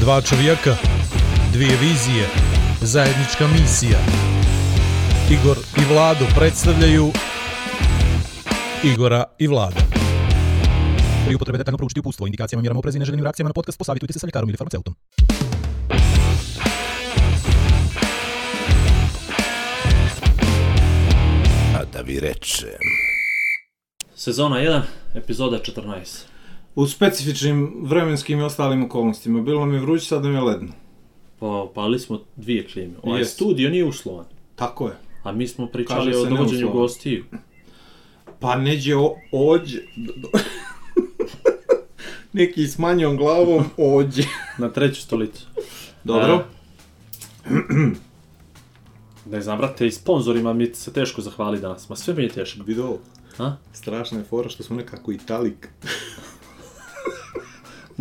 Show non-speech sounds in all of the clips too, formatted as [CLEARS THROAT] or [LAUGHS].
Dva čovjeka, dvije vizije, zajednička misija. Igor i Vlado predstavljaju Igora i Vlada. Pri upotrebe detaljno proučiti upustvo, indikacijama, mjerama oprezi i neželjenim reakcijama na podcast, posavitujte se sa ljekarom ili farmaceutom. A da vi rečem... Sezona 1, epizoda 14. U specifičnim vremenskim i ostalim okolnostima. Bilo mi je vruće, sad mi je ledno. Pa, pali smo dvije klime. Ovaj Jest. studio nije uslovan. Tako je. A mi smo pričali Kaže o se dovođenju neuslovan. gostiju. Pa neđe o, ođe. Neki s manjom glavom ođe. Na treću stolicu. Dobro. Ne znam, brate, i sponzorima mi se teško zahvali danas. Ma sve mi je teško. Vidio, A? strašna je fora što smo nekako italik.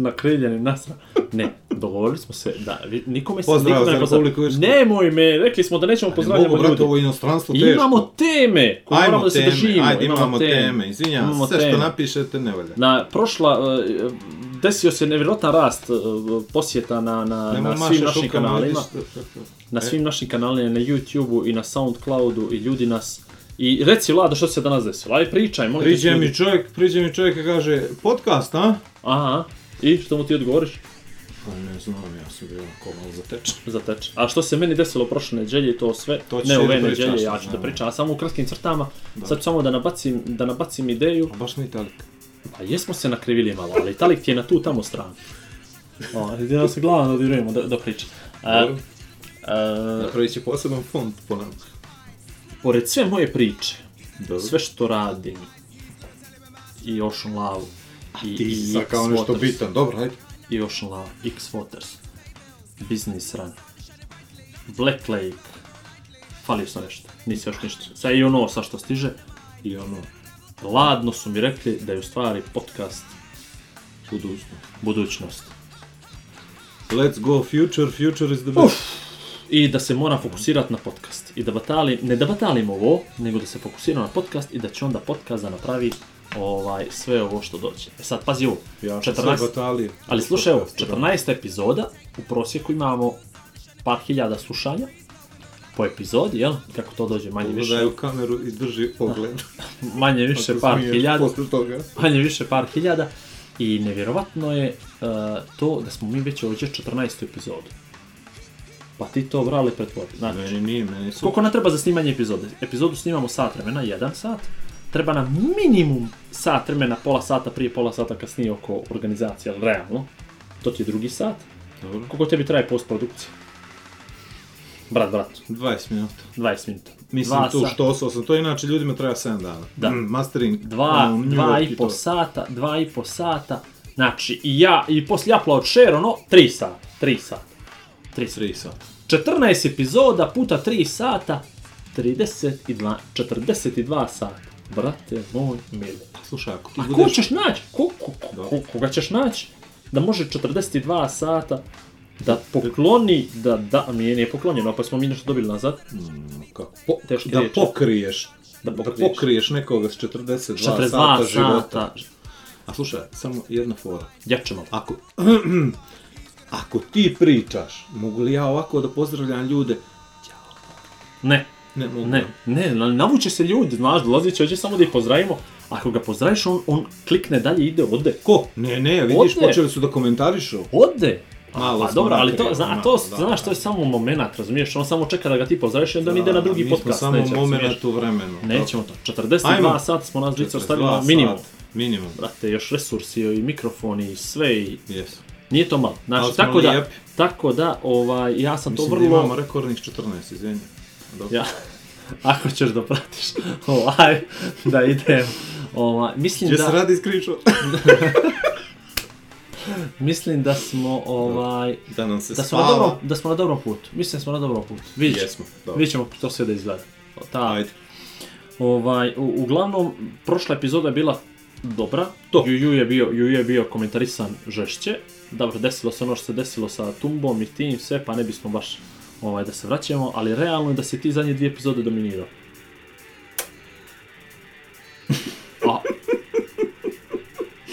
Nakriljeni nasra. Ne, dogovorili smo se da nikome se nikome ne pozdrav- Republiku Irsku. Nemoj me, rekli smo da nećemo pozdravljamo Mogu, ljudi. ovo je inostranstvo teško. Imamo teme koje moramo Ajmo da se teme, držimo. ajde imamo teme. Izvinjam, Imamo sve što teme. napišete ne valja. Na prošla, e, desio se nevjerojatan rast e, posjeta na, na, Nemo na svim našim kanalima. vidiš, Na E. svim našim kanalima, na YouTube-u i na Soundcloudu i ljudi nas... I reci Vlado što se danas desilo, aj pričaj, molim te Priđe mi čovjek, priđe mi čovjek i kaže, podcast, a? Aha, i što mu ti odgovoriš? Pa ne znam, ja sam bio onako malo zatečen. [LAUGHS] Za teč. A što se meni desilo prošle nedjelje i to sve, To ne ove da nedjelje, pričaš, ja ću da pričam, a samo u kratkim crtama, sad ću samo da nabacim, da nabacim ideju, A baš mi italik. pa jesmo se nakrivili malo, ali Talik ti je na tu tamo stranu. O, da se glavno dodirujemo da, da pričam. Dobro. a, Napravit će poseban fond po nama. pored sve moje priče, Dobro. sve što radim, i Ocean Love, i, Ti i sad kao nešto Waters, bitan, dobro, hajde. i Ocean Love, X Waters, Business Run, Black Lake, falio sam nešto, nisi još ništa, sad i ono sa što stiže, i ono, ladno su mi rekli da je u stvari podcast Budućnost. budućnost. Let's go future, future is the best. I da se mora fokusirati na podcast. I da batali, ne da batalim ovo, nego da se fokusira na podcast i da će onda podcast da napravi ovaj, sve ovo što dođe. E sad, pazi ovo, Ja sam 14, sve batalije. ali slušaj ovo, Podcasta, da. 14 epizoda, u prosjeku imamo par hiljada slušanja po epizodi, jel? Kako to dođe, manje više, Pogledaj u kameru i drži pogled. [LAUGHS] manje više par smiješ hiljada, toga. manje više par hiljada. I nevjerovatno je uh, to da smo mi već ovdje 14. epizodu. Pa ti to vrali pretvori. Znači, Meni nije, meni su... Koliko nam treba za snimanje epizode? Epizodu snimamo sat vremena, jedan sat. Treba nam minimum sat vremena, pola sata prije, pola sata kasnije oko organizacije, ali realno. To ti je drugi sat. Dobro. Koliko tebi traje postprodukcija? Brat, brat, 20 minuta. 20 minuta. Mislim Dva tu što osao sam, to inače ljudima treba 7 dana. Da. Mm, mastering. Dva, New dva i po to. sata, dva i po sata. Znači, i ja, i poslije upload share, ono, 3 sata, 3 sata. 3 sata. 3 sata. 14 epizoda puta 3 sata, 32, 42 sata. Brate moj mili. Slušaj, ako ti A ko budeš... ćeš naći? Ko, ko, ko, ko, koga ćeš naći? Da može 42 sata da pokloni, da da, a mi je nije poklonjeno, pa smo mi nešto dobili nazad. Kako, po, Teške da riječi. pokriješ. Da Da pokriješ. pokriješ, nekoga s 42, 42 sata, sata, života. A slušaj, samo jedna fora. jačemo. Ako, [CLEARS THROAT] ako ti pričaš, mogu li ja ovako da pozdravljam ljude? Ne, Ne mogu. ne, ne, na- navuče se ljudi, znaš, dolazit će ovdje samo da ih pozdravimo. Ako ga pozdraviš, on, on klikne dalje ide, ode. Ko? Ne, ne, vidiš, Ode. počeli su da komentarišu. Ode! Malo pa smo dobro, ali to, zna, a to, da, znaš, da. to je samo moment, razumiješ? On samo čeka da ga ti pozdraviš i onda on ide na drugi mi podcast. smo samo neće, moment u vremenu. Nećemo to. 42 Ajmo. sata smo nas dvica 42 ostavili minimum. sat, Minimum, Brate, još resursi i mikrofoni i sve i jesu. nije to malo. Znači, tako da, tako da, ovaj, ja sam Mislim to da vrlo... imamo rekordnih 14, izvini. Dobro. Ja, ako ćeš da pratiš, [LAUGHS] ovaj, da idem, ovaj, mislim se da, radi screenshot? [LAUGHS] mislim da smo, ovaj, da nam se da smo, na spava. dobrom, da smo na dobrom putu. Mislim da smo na dobrom putu. Vidjet ćemo. Jesmo, dobro. Vidjet ćemo to sve da izgleda. Ta, Ajde. ovaj, u, uglavnom, prošla epizoda je bila dobra. To. Juju je bio, Juju je bio komentarisan žešće. Dobro, desilo se ono što se desilo sa Tumbom i tim sve, pa ne bismo baš ovaj, da se vraćamo, ali realno je da si ti zadnje dvije epizode dominirao. A,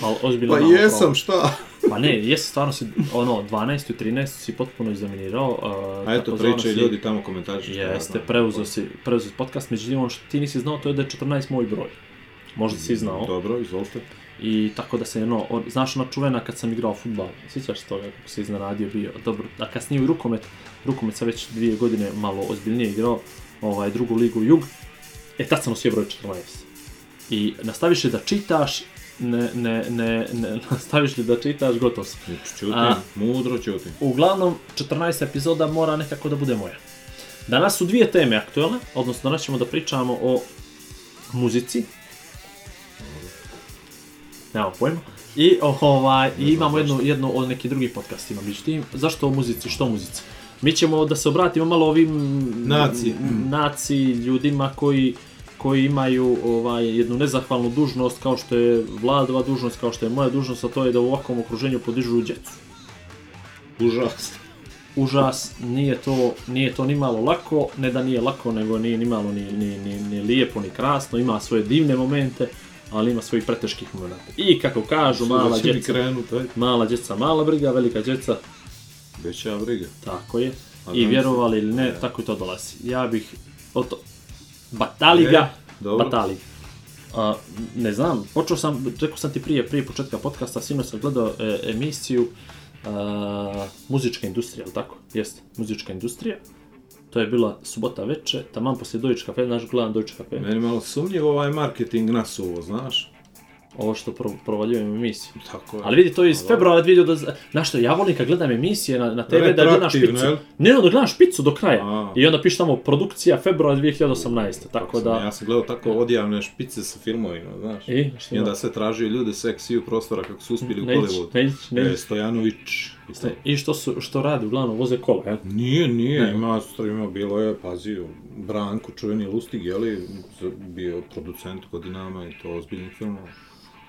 ali ozbiljno Pa malo jesam, problem. šta? Pa Pa ne, jesi stvarno si, ono, 12. i 13. si potpuno izdominirao. Uh, A eto, pričaju si- ljudi tamo komentarišu. Jeste, preuzeo si, preuzeo si podcast, međutim ono što ti nisi znao to je da je 14 moj broj. Možda si znao. Dobro, izvolite. I tako da se ono, on, znaš ona čuvena kad sam igrao futbal, sjećaš se toga kako se iznenadio bio, dobro, a kasnije u rukomet, rukomet sam već dvije godine malo ozbiljnije igrao, ovaj, drugu ligu Jug, e tad sam nosio broj 14. I nastaviš li da čitaš, ne, ne, ne, ne, [LAUGHS] nastaviš li da čitaš, gotov si. Čutim, A- mudro čutim. Uglavnom, 14. epizoda mora nekako da bude moja. Danas su dvije teme aktualne, odnosno danas ćemo da pričamo o muzici. Nemam pojma. I, ovaj, i imamo jednu, jednu od nekih drugih podcastima. Međutim, zašto o muzici, što o muzici? Mi ćemo da se obratimo malo ovim Naciji. m, naciji, ljudima koji koji imaju ovaj jednu nezahvalnu dužnost kao što je vladova dužnost, kao što je moja dužnost, a to je da u ovakvom okruženju podižu djecu Užasno. užas, nije to, nije to ni malo lako, ne da nije lako, nego nije ni malo ni, ni, ni, ni lijepo, ni krasno, ima svoje divne momente, ali ima svojih preteških momenta. I kako kažu, mala djeca, mala djeca, mala briga, velika djeca, Veća briga. tako je. A I vjerovali ili ne, Ja. tako i to dolazi. Ja bih, oto, Bataliga, E, dobro. Bataliga. A, ne znam, počeo sam, rekao sam ti prije, prije početka podcasta, sinoć sam gledao e, emisiju a, muzička industrija, ali tako? Jeste, muzička industrija. To je bila subota veče, taman poslije Deutsche Cafe, znaš, gledam Deutsche Cafe. Meni malo sumnjiv ovaj marketing nasuvo, znaš? Ovo što pro, provaljujem emisiju. Tako je. Ali vidi, to je iz Ali- februara 2000, znaš što, ja volim kad gledam emisije na, na TV da gledam špicu. jel? Ne, no, da gledam špicu do kraja. A. I onda piše tamo produkcija februar 2018. Tako sam- da... Ja sam gledao tako odjavne špice sa filmovima, znaš? I, što I onda ima? sve tražio ljude seksiju prostora kako su uspjeli u Neće, Hollywoodu. neće, neće. E, Stojanović. i to. I što, su, što radi, uglavnom voze kola, jel? Nije, nije, Ne. ima streama, bilo je, pazi, Branko, čuveni Lustig, je li, bio producent godinama i to ozbiljnih filmova.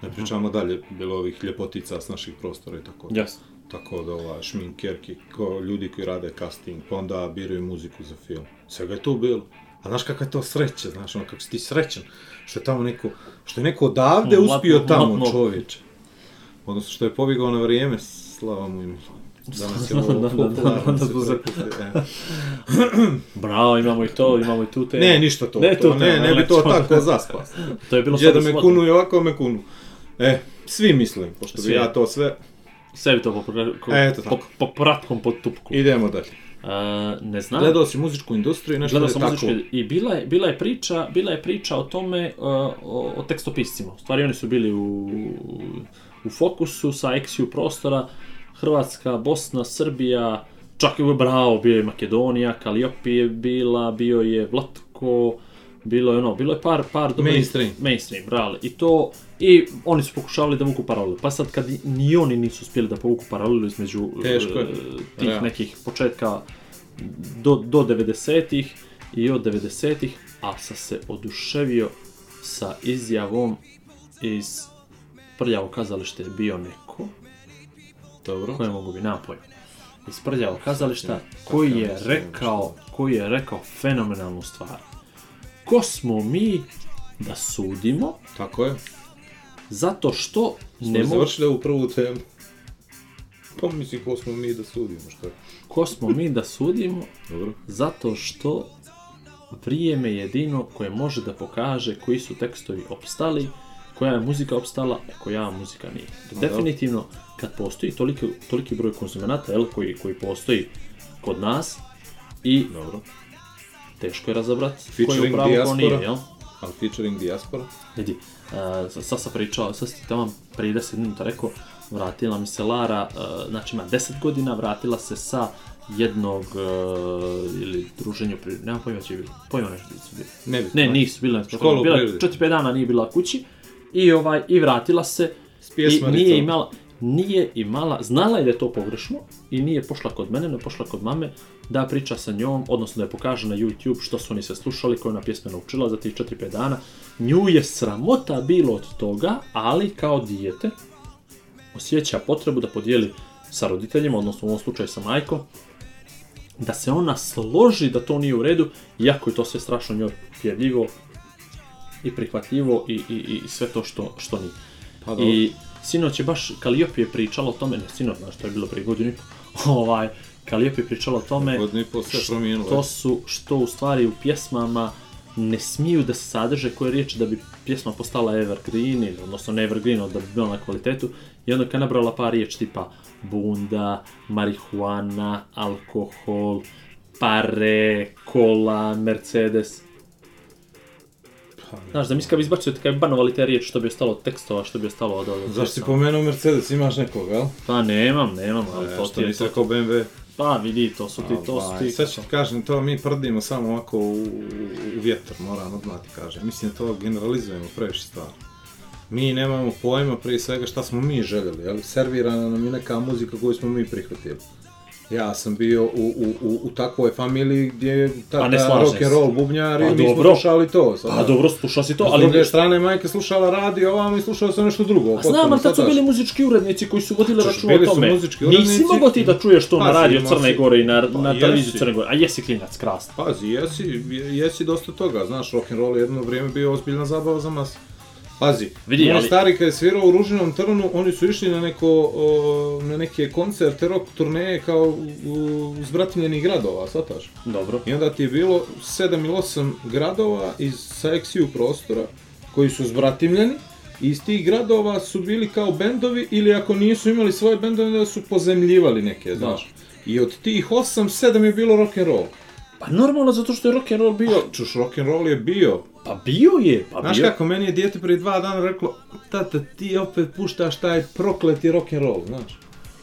Ne pričamo dalje, bilo ovih ljepotica s naših prostora i tako. Jasno. Tako da ova šminkerki, ko, ljudi koji rade casting, pa onda biraju muziku za film. Svega je tu bilo. A znaš kakva je to sreća, znaš, ono, kako si ti srećan, što je tamo neko, što je neko odavde uspio tamo, čovječe. Odnosno, što je pobjegao na vrijeme, slava mu ime. Danas je ovo da, popularno se e. Bravo, imamo i to, imamo i tu te. Ne, ništa to, Ne, to, tu ne, tema, ne bi to tako zaspas. To je bilo Gdje da me kunu i ovako me kunu. E, svi mislim, pošto bi Svi. ja to sve, Sve bi to po, po, Eto po, tako. po pratkom pod tupku. idemo dalje. E, ne znam. Gledao si muzičku industriju i nešto Gledao je sam tako. muzičke i bila je, bila je priča, bila je priča o tome uh, o, o tekstopiscima. U stvari oni su bili u, u fokusu sa eksiju prostora Hrvatska, Bosna, Srbija, čak i u Bravo bio je Makedonija, Kaliopi je bila, bio je Vlatko, bilo je ono, bilo je par par dobrih- Mainstream. mainstream, brale. I to i oni su pokušavali da vuku paralelu. Pa sad kad ni oni nisu uspjeli da povuku paralelu između Teško je. e, tih Realno. nekih početka do, do 90-ih i od 90-ih, a sam se oduševio sa izjavom iz prljavo kazalište je bio neko, Dobro. koje mogu bi napoj. Iz prljavo kazališta, koji je rekao, koji je rekao fenomenalnu stvar. Ko smo mi da sudimo Tako je. zato što Ne ne završili ovu prvu temu. Pa mislim ko smo mi da sudimo, što ko smo mi da sudimo Dobro. zato što vrijeme je jedino koje može da pokaže koji su tekstovi opstali, koja je muzika opstala, a koja muzika nije. Definitivno, kad postoji toliki, toliki broj konzumenata, jel, koji, koji postoji kod nas, i Dobro. Teško je razabrati ko je Featuring u pravu, ko nije, jel? Ali featuring diaspora. Vidi, uh, sad sam pričao, sad ti tamo prije 10 minuta rekao, vratila mi se Lara, uh, znači ima 10 godina, vratila se sa jednog uh, ili druženju, pri... nemam pojma će biti, pojma nešto su bili. Ne bi. Ne, nisu bile, Škola u bila prirodi. 4-5 dana nije bila kući i ovaj i vratila se i nije imala nije imala, znala je da je to pogrešno i nije pošla kod mene, ne pošla kod mame da priča sa njom, odnosno da je pokaže na YouTube što su oni sve slušali, koju ona pjesme naučila za tih 4-5 dana. Nju je sramota bilo od toga, ali kao dijete osjeća potrebu da podijeli sa roditeljima, odnosno u ovom slučaju sa majkom, da se ona složi da to nije u redu, iako je to sve strašno njoj pjevljivo i prihvatljivo i, i, i sve to što, što nije. Pa. I sinoć je baš Kaliop je pričala o tome, ne sinoć, znaš, to je bilo prije godinu i po, [LAUGHS] ovaj, Kaliop je pričala o tome Godinu i po sve promijenilo. što su, što u stvari u pjesmama ne smiju da se sadrže koje riječi da bi pjesma postala evergreen, odnosno ne evergreen, da bi bila na kvalitetu. I onda kad nabrala par riječi tipa bunda, marihuana, alkohol, pare, kola, Mercedes. Znaš, da misli kad bi izbacio, kad bi banovali te riječi, što bi ostalo od tekstova, što bi ostalo od ovog Zašto si pomenuo Mercedes, imaš nekog, jel? Pa nemam, nemam, ali E, to što ti je nisi to. rekao BMW? Pa vidi, to su ti, to su ti. Sad ću ti kažem, to mi prdimo samo ovako u, u vjetar, moram odmah ti kažem. Mislim, to generalizujemo previše stvari. Mi nemamo pojma prije svega šta smo mi željeli, jel? Servirana nam je neka muzika koju smo mi prihvatili. Ja sam bio u, u, u, u takvoj familiji gdje je Pa tata rock and roll bubnjar Pa i mi smo slušali to. Sad, A dobro, slušao si to, S ali... druge strane, majka slušala radio ovamo i slušao sam nešto drugo. A znam, ali tad su bili muzički urednici koji su vodili Čuš, računa o tome. muzički Nisi urednici. mogao ti da čuješ to na radio Crne Gore i na, Pa, na televiziju Crne Gore. A jesi klinac, krasno. Pazi, jesi, jesi dosta toga, znaš, rock and roll je jedno vrijeme bio ozbiljna zabava za mas. Pazi, Vidi, moj ali- stari kad je svirao u Ružinom trnu, oni su išli na neko, o, na neke koncerte, rock turneje kao u, zbratimljenih gradova, shvataš? Dobro. I onda ti je bilo 7 ili 8 gradova iz sa XU prostora koji su zbratimljeni iz tih gradova su bili kao bendovi ili ako nisu imali svoje bendove onda su pozemljivali neke, znaš. I od tih 8, 7 je bilo rock and roll. Pa normalno, zato što je rock and roll bio... Čuš, rock and roll je bio. Pa bio je, pa Znaš bio. kako, meni je dijete prije dva dana reklo, tata, ti opet puštaš taj prokleti rock and roll, znaš.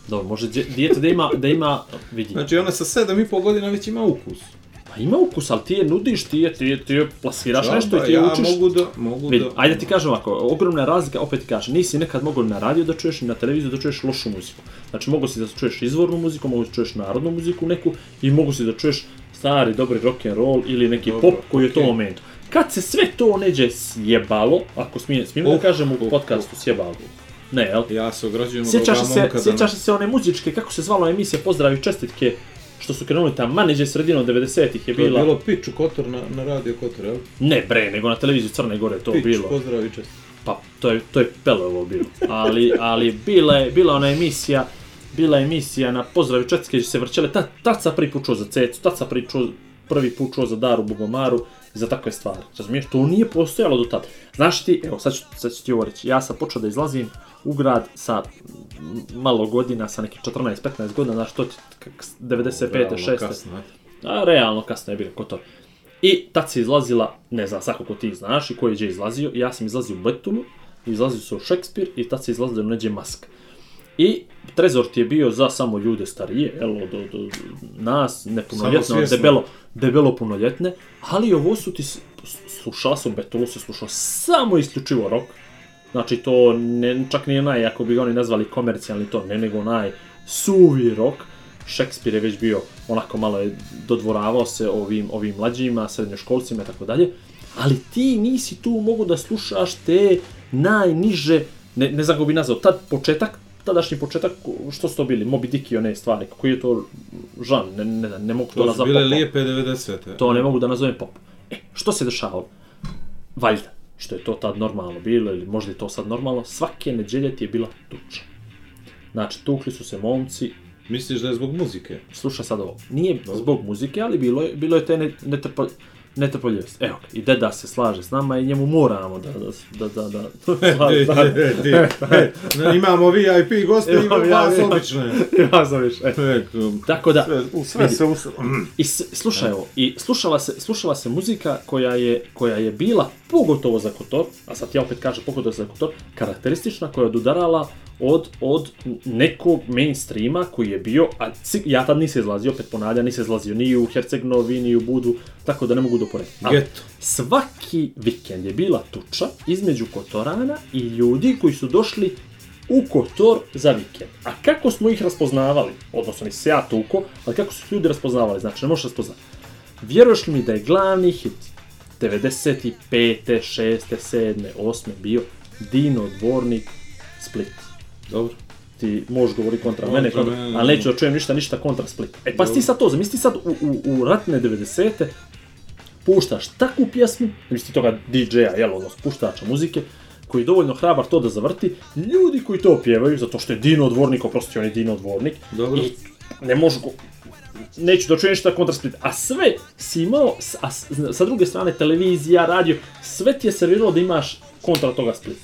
Dobro, može dje- dijete da ima, da ima, vidi. Znači, ona sa sedam i pol godina već ima ukus. Pa ima ukus, ali ti je nudiš, ti je, ti je, ti je plasiraš nešto i ti je ja učiš. mogu da, mogu Vidi, da... ajde ti kažem ovako, ogromna je razlika, opet ti kažem, nisi nekad mogao na radio da čuješ i na televiziju da čuješ lošu muziku. Znači, mogu si da čuješ izvornu muziku, mogu da čuješ narodnu muziku neku i mogu si da čuješ stari, dobri rock and roll ili neki Dobro, pop koji je u tom okej. momentu. Kad se sve to neđe sjebalo, ako smijem, smijem da kažem u podcastu sjebalo, ne, jel? Ja se ograđujem od ovoga momka sjećaš se one muzičke, kako se zvala emisija Pozdravi čestitke, što su krenuli tamo, maneđe sredinom 90-ih je To je bila... bilo Piču Kotor na, na radio Kotor, jel? Ne bre, nego na televiziji Crne Gore to Pič, bilo. pozdrav i čest. Pa, to je, to je Pelovo bilo. Ali, ali bila je, bila ona emisija, bila je emisija na pozdravi četske gdje se vrćele, ta, tad sam prvi put čuo za Cecu, tad sam prvi, čuo, prvi put čuo za Daru Bugomaru i za takve stvari. Razumiješ, to nije postojalo do tad. Znaš ti, evo sad ću, sad ću ti ovo reći, ja sam počeo da izlazim u grad sa malo godina, sa nekih 14-15 godina, znaš, to ti, kak, 95. Realno 6. kasno, e. A realno kasno je bilo kod to. I tad se izlazila, ne znam svako ko ti znaš i ko je izlazio, ja sam izlazio u Betulu, izlazio se u Šekspir i tad se izlazio u neđe Mask. I Trezor ti je bio za samo ljude starije, jel, od, od, od nas, nepunoljetne, debelo, debelo punoljetne, ali ovo su ti, slušala sam Betulu, se slušao samo isključivo rock, Znači to ne, čak nije naj, ako bi ga oni nazvali komercijalni to, ne nego naj suvi rock. Šekspir je već bio onako malo je dodvoravao se ovim ovim mlađima, srednjoškolcima i tako dalje. Ali ti nisi tu mogu da slušaš te najniže, ne, ne znam kako bi nazvao, tad početak, tadašnji početak, što su to bili, Moby Dick i one stvari, koji je to žan, ne, ne, ne, ne mogu to, To su bile lijepe 90-te. To ne mogu da nazovem pop. E, što se dešavalo? Valjda, što je to tad normalno bilo, ili možda je to sad normalno, svake neđelje ti je bila tuča. Znači, tukli su se momci, Misliš da je zbog muzike? slušaj sad ovo, nije zbog muzike, ali bilo je, bilo je te ne, netrpo, netrpoljivosti. Evo, i deda se slaže s nama i njemu moramo da, da, da, da, da, [LAUGHS] da, Imamo VIP goste i Imam ja, [LAUGHS] vas obične. ja sam viš, e. Tako da, Sve, sve se us... [CLEARS THROAT] I slušaj ovo, i slušala se, slušala se muzika koja je, koja je bila pogotovo za Kotor, a sad ja opet kažem pogotovo za Kotor, karakteristična koja je odudarala od, od nekog mainstreama koji je bio, a ja tad nisam izlazio, opet ponavljam, nisam izlazio ni u Herceg-Novi, ni u Budu, tako da ne mogu doporediti. Ali Geto. Svaki vikend je bila tuča između Kotorana i ljudi koji su došli u Kotor za vikend. A kako smo ih raspoznavali? Odnosno, nisam se ja tuko, ali kako su ljudi raspoznavali? Znači, ne možeš raspoznati. Vjeruješ li mi da je glavni hit 95. 6. 7. 8. bio Dino Dvornik Split? Dobro. ti možeš govori kontra Kontra mene, kontra, mene, ali neću da čujem ništa, ništa kontra Split. E pa ti sad to, zamisli sad u, u, u ratne 90-te, puštaš takvu pjesmu, misli toga DJ-a, jel, odnosno puštača muzike, koji je dovoljno hrabar to da zavrti, ljudi koji to pjevaju, zato što je Dino Dvornik, oprosti, on je Dino Dvornik, Dobro. i ne može go, neću da čujem ništa kontra Split, a sve si imao, a sa druge strane televizija, radio, sve ti je serviralo da imaš kontra toga Split.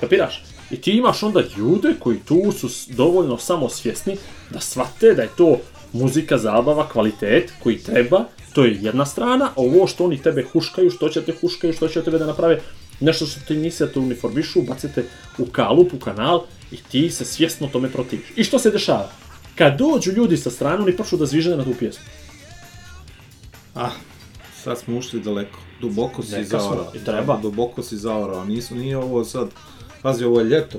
Kapiraš? I ti imaš onda ljude koji tu su dovoljno samosvjesni da shvate da je to muzika, zabava, kvalitet koji treba, to je jedna strana, a ovo što oni tebe huškaju, što će te huškaju, što će tebe da naprave, nešto što ti nisi da te uniformišu, bacite u kalup, u kanal i ti se svjesno tome protiviš. I što se dešava? Kad dođu ljudi sa strane, oni počnu da zvižaju na tu pjesmu. Ah, sad smo ušli daleko. Duboko si zaorao. i treba. Duboko si zaorao. Nisu, nije ovo sad... Pazi, ovo je ljeto.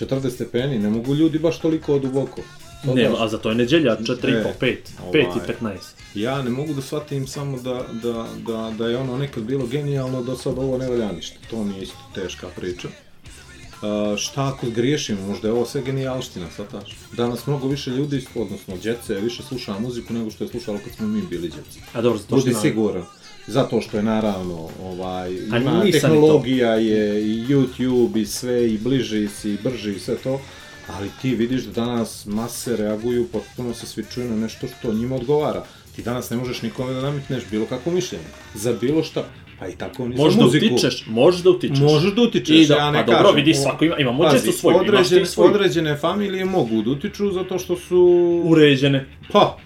40 stepeni, ne mogu ljudi baš toliko duboko. To Ne, a za to je neđelja 4,5, E, 5, 5 i ovaj. 15. Ja ne mogu da shvatim samo da, da, da, da je ono nekad bilo genijalno, da sad ovo ne valja ništa. To mi je isto teška priča. Uh, šta ako griješimo, možda je ovo sve genijalština, shvataš? Danas mnogo više ljudi, odnosno djece, više sluša muziku nego što je slušalo kad smo mi bili djeci. A dobro, zato što Budi siguran. Zato što je naravno, ovaj, ima tehnologija je i YouTube i sve i bliži si i brži i sve to. Ali ti vidiš da danas mase reaguju, potpuno se svi čuju na nešto što njima odgovara. Ti danas ne možeš nikome da nametneš bilo kakvo mišljenje. Za bilo šta. Pa i tako ni Možeš za da muziku. utičeš, možeš da utičeš. Možeš da utičeš, I da, ja ne pa dobro, kažem. vidi, O, svako ima, imamo Pazi, djecu svoju, imaš ti određene, svoju. određene familije mogu da utiču zato što su Uređene. Pa,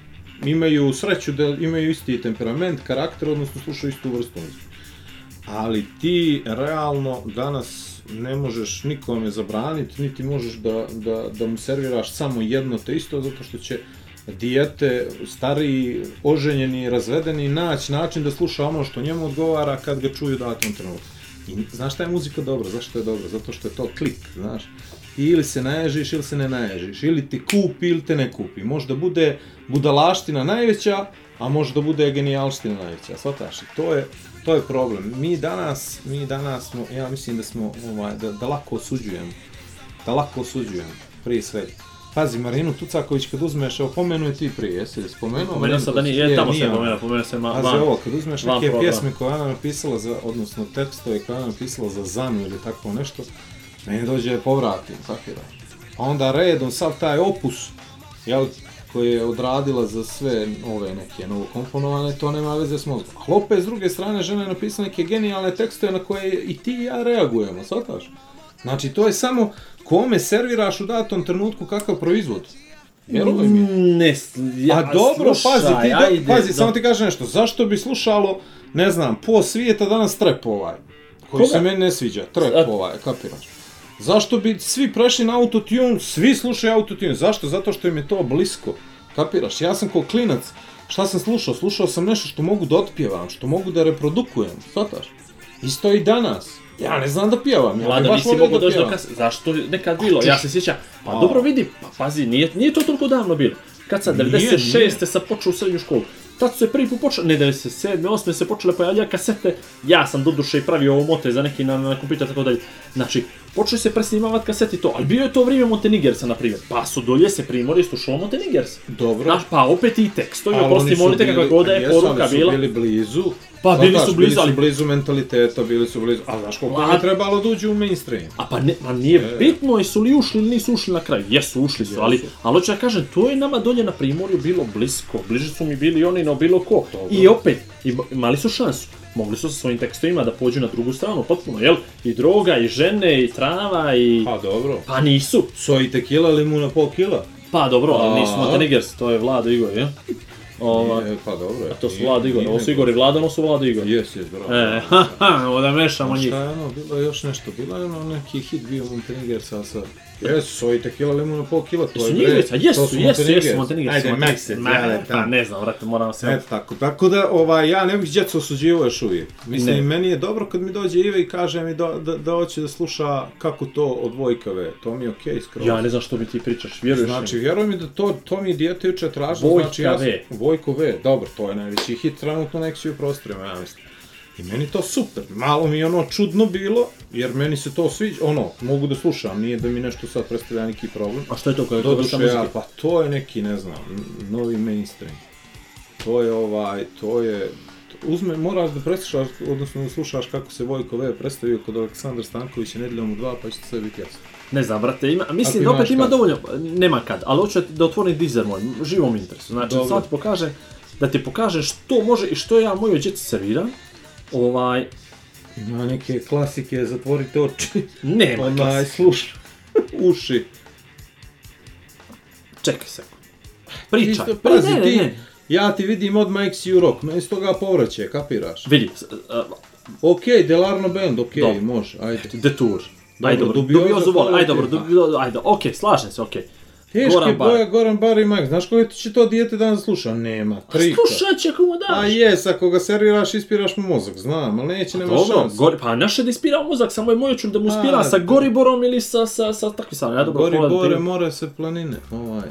imaju sreću da imaju isti temperament, karakter, odnosno slušaju istu vrstu muzike. Ali ti realno danas ne možeš nikome zabraniti, niti možeš da, da, da mu serviraš samo jedno te isto, zato što će dijete, stariji, oženjeni, razvedeni, naći način da sluša ono što njemu odgovara kad ga čuju datom trenutku. I znaš šta je muzika dobra? Zašto je dobra? Zato što je to klik, znaš. I ili se naježiš ili se ne naježiš. Ili ti kupi ili te ne kupi. Možda bude budalaština najveća, a možda bude genijalština najveća. Svataš? To je, to je problem. Mi danas, mi danas smo, ja mislim da smo, ovaj, da, da lako osuđujemo. Da lako osuđujemo, prije svega. Pazi, Marinu Tucaković kad uzmeš, evo pomenuo je ti prije, jesi li spomenuo? Pomenuo sam da nije, je, tamo se nije ona. pomenuo, pomenuo se ma, Pazi van. ovo, kad uzmeš van neke pjesme koje je ona napisala za, odnosno tekstove koje je ona napisala za Zanu ili tako nešto, meni dođe povratim, kapiraš. A onda redom sav taj opus, jel, koji je odradila za sve ove neke novo komponovane, to nema veze s mozgom. Ali opet, s druge strane, žena je napisala neke genijalne tekstove na koje i ti i ja reagujemo, shvataš? Znači, to je samo kome serviraš u datom trenutku kakav proizvod. Vjeruj mi. Ne, s- ja, A dobro, slušaj, pazi, ti do, ajde, pazi, da- samo ti kažem nešto, zašto bi slušalo, ne znam, po svijeta danas trep ovaj, koji Koga? se meni ne sviđa, trep ovaj, kapiraš. Zašto bi svi prešli na autotune, svi slušaju autotune, zašto? Zato što im je to blisko, kapiraš, ja sam kao klinac, šta sam slušao? Slušao sam nešto što mogu da otpjevam, što mogu da reprodukujem, shvataš? Isto i danas. Ja ne znam da pjevam, ja bi Vlada, baš nisi mogo da doći do pjevam. kase. Zašto nekad bilo? Ja se sjećam. Pa A. dobro vidi, pa pazi, nije, nije to toliko davno bilo. Kad Nije, 96. nije. sam počeo u srednju školu. Tad su se prvi put počele, ne 97. 8. se počele pojavljati kasete. Ja sam do duše i pravio ovo mote za neki na, na kompjuter i tako dalje. Znači, počeli se presnimavati kaseti to, ali bio je to vrijeme Montenegersa, na primjer. Pa su dolje se primori slušalo Montenegers. Dobro. Znaš, pa opet i tekstovi, Ali oprosti, molite kakva god je jesu, poruka oni su bila. bili blizu. Pa, bili su blizu, ali- su blizu mentaliteta, bili su blizu, ali znaš koliko je trebalo da uđu u mainstream. A pa ne, ma nije E. bitno jesu li ušli ili nisu ušli na kraju. Jesu, ušli su, ali, ali hoću da kažem, to je nama dolje na Primorju bilo blisko. Bliže su mi bili i oni no bilo ko. I opet, i, imali su šansu. Mogli su sa svojim tekstovima da pođu na drugu stranu, potpuno, jel? I droga, i žene, i trava, i... Pa dobro. Pa nisu. So i tequila, limuna, pol kila. Pa dobro, ali nisu. Montenegers, to je Vlado Igor, jel? Ova, Nije, pa dobro je. a to su Nije- Vlado Igor, ovo su Igor i Vlado, ono su Vlado Igor. Jes, jes, bravo. E, [LAUGHS] ha, ha, ovo da mešamo njih. šta je ono, bilo još nešto, bilo je ono neki hit bio Montenegersa sa... Jesu, so i tequila, limuna, pol kila, to Su je bre, jesu, to su jesu, jesu, Montenegers. Montenegers. Ajde. Max, Ma, ajde, pa ne znam, vrate, moram se... Eto tako, tako da ovaj, ja ne bih djecu osuđivao još uvijek. Mislim, Ne. meni je dobro kad mi dođe Ive i kaže mi da, da, da hoće da sluša kako to od Vojkave, to mi je okej okay, skroz. Ja ne znam što mi ti pričaš, vjeruješ Znači, mi? vjeruj mi da to, to mi je dijete juče tražilo, Vojka znači ja V. Vojko V, dobro, to je najveći hit trenutno nek si u prostorima, ja mislim. I meni to super, malo mi je ono čudno bilo, jer meni se to sviđa, ono, mogu da slušam, nije da mi nešto sad predstavlja neki problem. A što je to koja je to vrsta ja, muzike? pa to je neki, ne znam, novi mainstream. To je ovaj, to je, uzme, moraš da preslušaš, odnosno da slušaš kako se Vojko V predstavio kod Aleksandra Stankovića nedjeljom u dva, pa će sve biti jasno. Ne znam, brate, ima, mislim da opet ima kad. dovoljno, nema kad, ali hoću da otvorim dizer moj, živom interesu. Znači, Dobro. sad ti pokažem, da ti pokažem što može i što ja mojoj djeci serviram. Ovaj, Ima neke klasike, zatvorite oči, nema onaj, slušaj, [LAUGHS] uši. Čekaj se. Pričaj. Isto, Pa pazi, ne, ne, ti, ne. ja ti vidim odmah XU Rock, meni s toga povraćaj, kapiraš? Vidi, s- a, Ok, Delarno Band, ok, Dobro. može, ajde. Detour. Dobro, Ajde, dobro, Dubioza dubiozu vol, ajde, dobro, dubiozu, ajde, okej, slažem se, okej. Teške Goran Bar. boje, Goran Bar i Mike, znaš koliko će to dijete danas sluša? Nema, trika. Slušat će komu A daš. jes, ako ga serviraš, ispiraš mu mozak, znam, ali neće, nema Dobro, šanse. gori, pa naše da ispira mozak, samo je moj da mu ispira A, sa. Goriborom ili sa, sa, sa takvi sam, ja dobro Gori pogledam bore, film. more se planine, ovaj.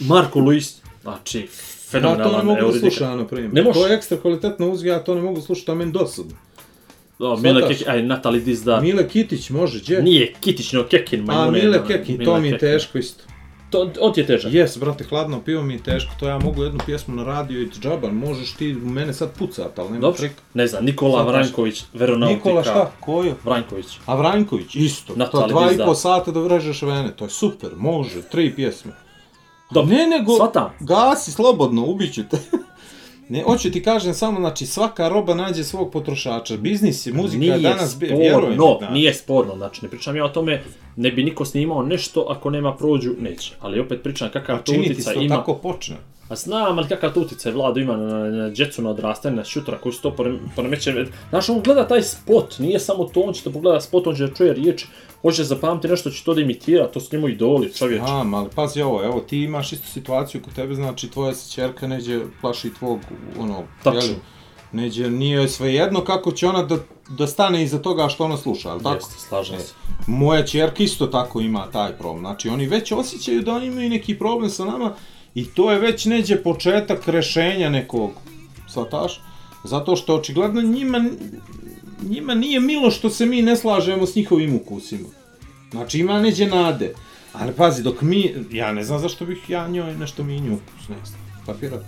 Marko Luis, znači, Ja to ne fenomenalan mogu da slušam, na primjer. Ne možeš? To je ekstra kvalitetna uzga, ja to ne mogu slušati, to je meni dosadno. Da, Mile? Kekin, aj, Natali Dizdar. Mile Kitić, može, gdje? Nije Kitić, no Kekin, A, majmune. Mile ono, Kekin, Mile to mi je teško isto. To, on ti je težak. Jes, brate, hladno pivo mi je teško, to ja mogu jednu pjesmu na radio i džaban, možeš ti u mene sad pucat, ali nema Dobro, trika. ne znam, Nikola Sad. Vranković, Veronautika. Nikola šta? Koju? Vranković. A Vranković, isto. Natali to dva i Dizdar. po sata da vrežeš vene, to je super, može, tri pjesme. Dobro, Ne, nego, shvatam. gasi slobodno, ubiću te. [LAUGHS] ne, hoću ti kažem samo, znači, svaka roba nađe svog potrošača. Biznis je, muzika nije je danas, bi- vjeruj mi, sporno, da. nije sporno, znači ne pričam ja o tome, ne bi niko snimao nešto ako nema prođu, neće. Ali opet pričam kakav A to čini ti se utjecaj to ima. tako počne. A znam, ali kakav to utjecaj vladu ima na, na, na djecu na odrastanje, na šutra koji su to porem- poremećeni. Znaš, on gleda taj spot, nije samo to, on će da pogleda spot, on će da čuje riječ, hoće zapamti nešto, će to da imitira, to su njemu idoli, čovječ. A, ali pazi ovo, evo, ti imaš istu situaciju kod tebe, znači, tvoja se čerka neđe plaši tvog, ono, Tačno. jeli, neđe, nije svejedno kako će ona da, da stane iza toga što ona sluša, ali tako? Jeste, slažem E, se. Moja čerka isto tako ima taj problem. Znači, oni već osjećaju da oni imaju neki problem sa nama i to je već neđe početak rešenja nekog, shvataš? Zato što očigledno njima, njima nije milo što se mi ne slažemo s njihovim ukusima. Znači, ima neđe nade. Ali pazi, dok mi, ja ne znam zašto bih ja njoj nešto minju ukus, ne znam, kapira?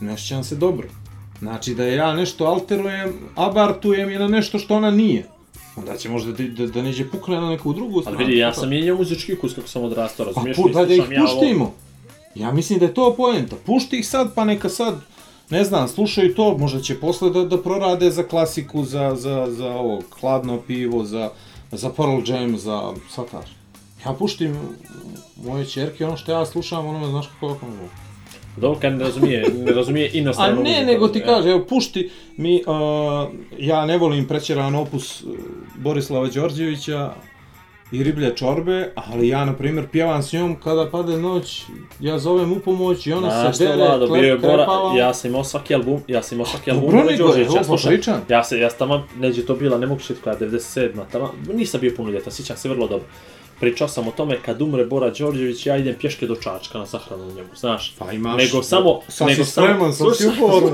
Ne osjećam se dobro. Znači, da ja nešto alterujem, abartujem je na nešto što ona nije. Onda će možda da, da, da neđe pukne na neku drugu stranu. Ali vidi, ja sam mijenjao muzički ukus kako sam odrastao, Pa razumiješ? pu, ne da, da ih slušam ja ovo- puštimo. Ja mislim da je to poenta. Pušti ih sad, pa neka sad, ne znam, slušaju to, možda će posle da, da prorade za klasiku, za, za, za ovo, hladno pivo, za, za Pearl Jam, za sataš. Ja puštim moje čerke, ono što ja slušam, ono znaš kako kako mogu. Dobro, kad ne razumije, ne razumije A inostranu ne, muziku, nego ti e. kaže, evo, pušti mi, uh, ja ne volim prećeran opus uh, Borislava Đorđevića i riblje čorbe, ali ja, na primjer, pjevam s njom kada pade noć, ja zovem u pomoć i ona Znaš se šta, dere, Vlado, bio je klep, Bora, ja sam imao svaki album, ja sam imao svaki album Dobro, Bora nego, Đorđevića, evo, ja slušam. popričam. Ja se, ja sam tamo, neđe to bila, ne mogu šiti koja, 97. Tamo, nisam bio puno ljeta, sjećam se vrlo dobro. Pričao sam o tome kad umre Bora Đorđević, ja idem pješke do Čačka na sahranu njemu, znaš. Pa imaš- nego samo, sad nego si spreman, sad si u foru.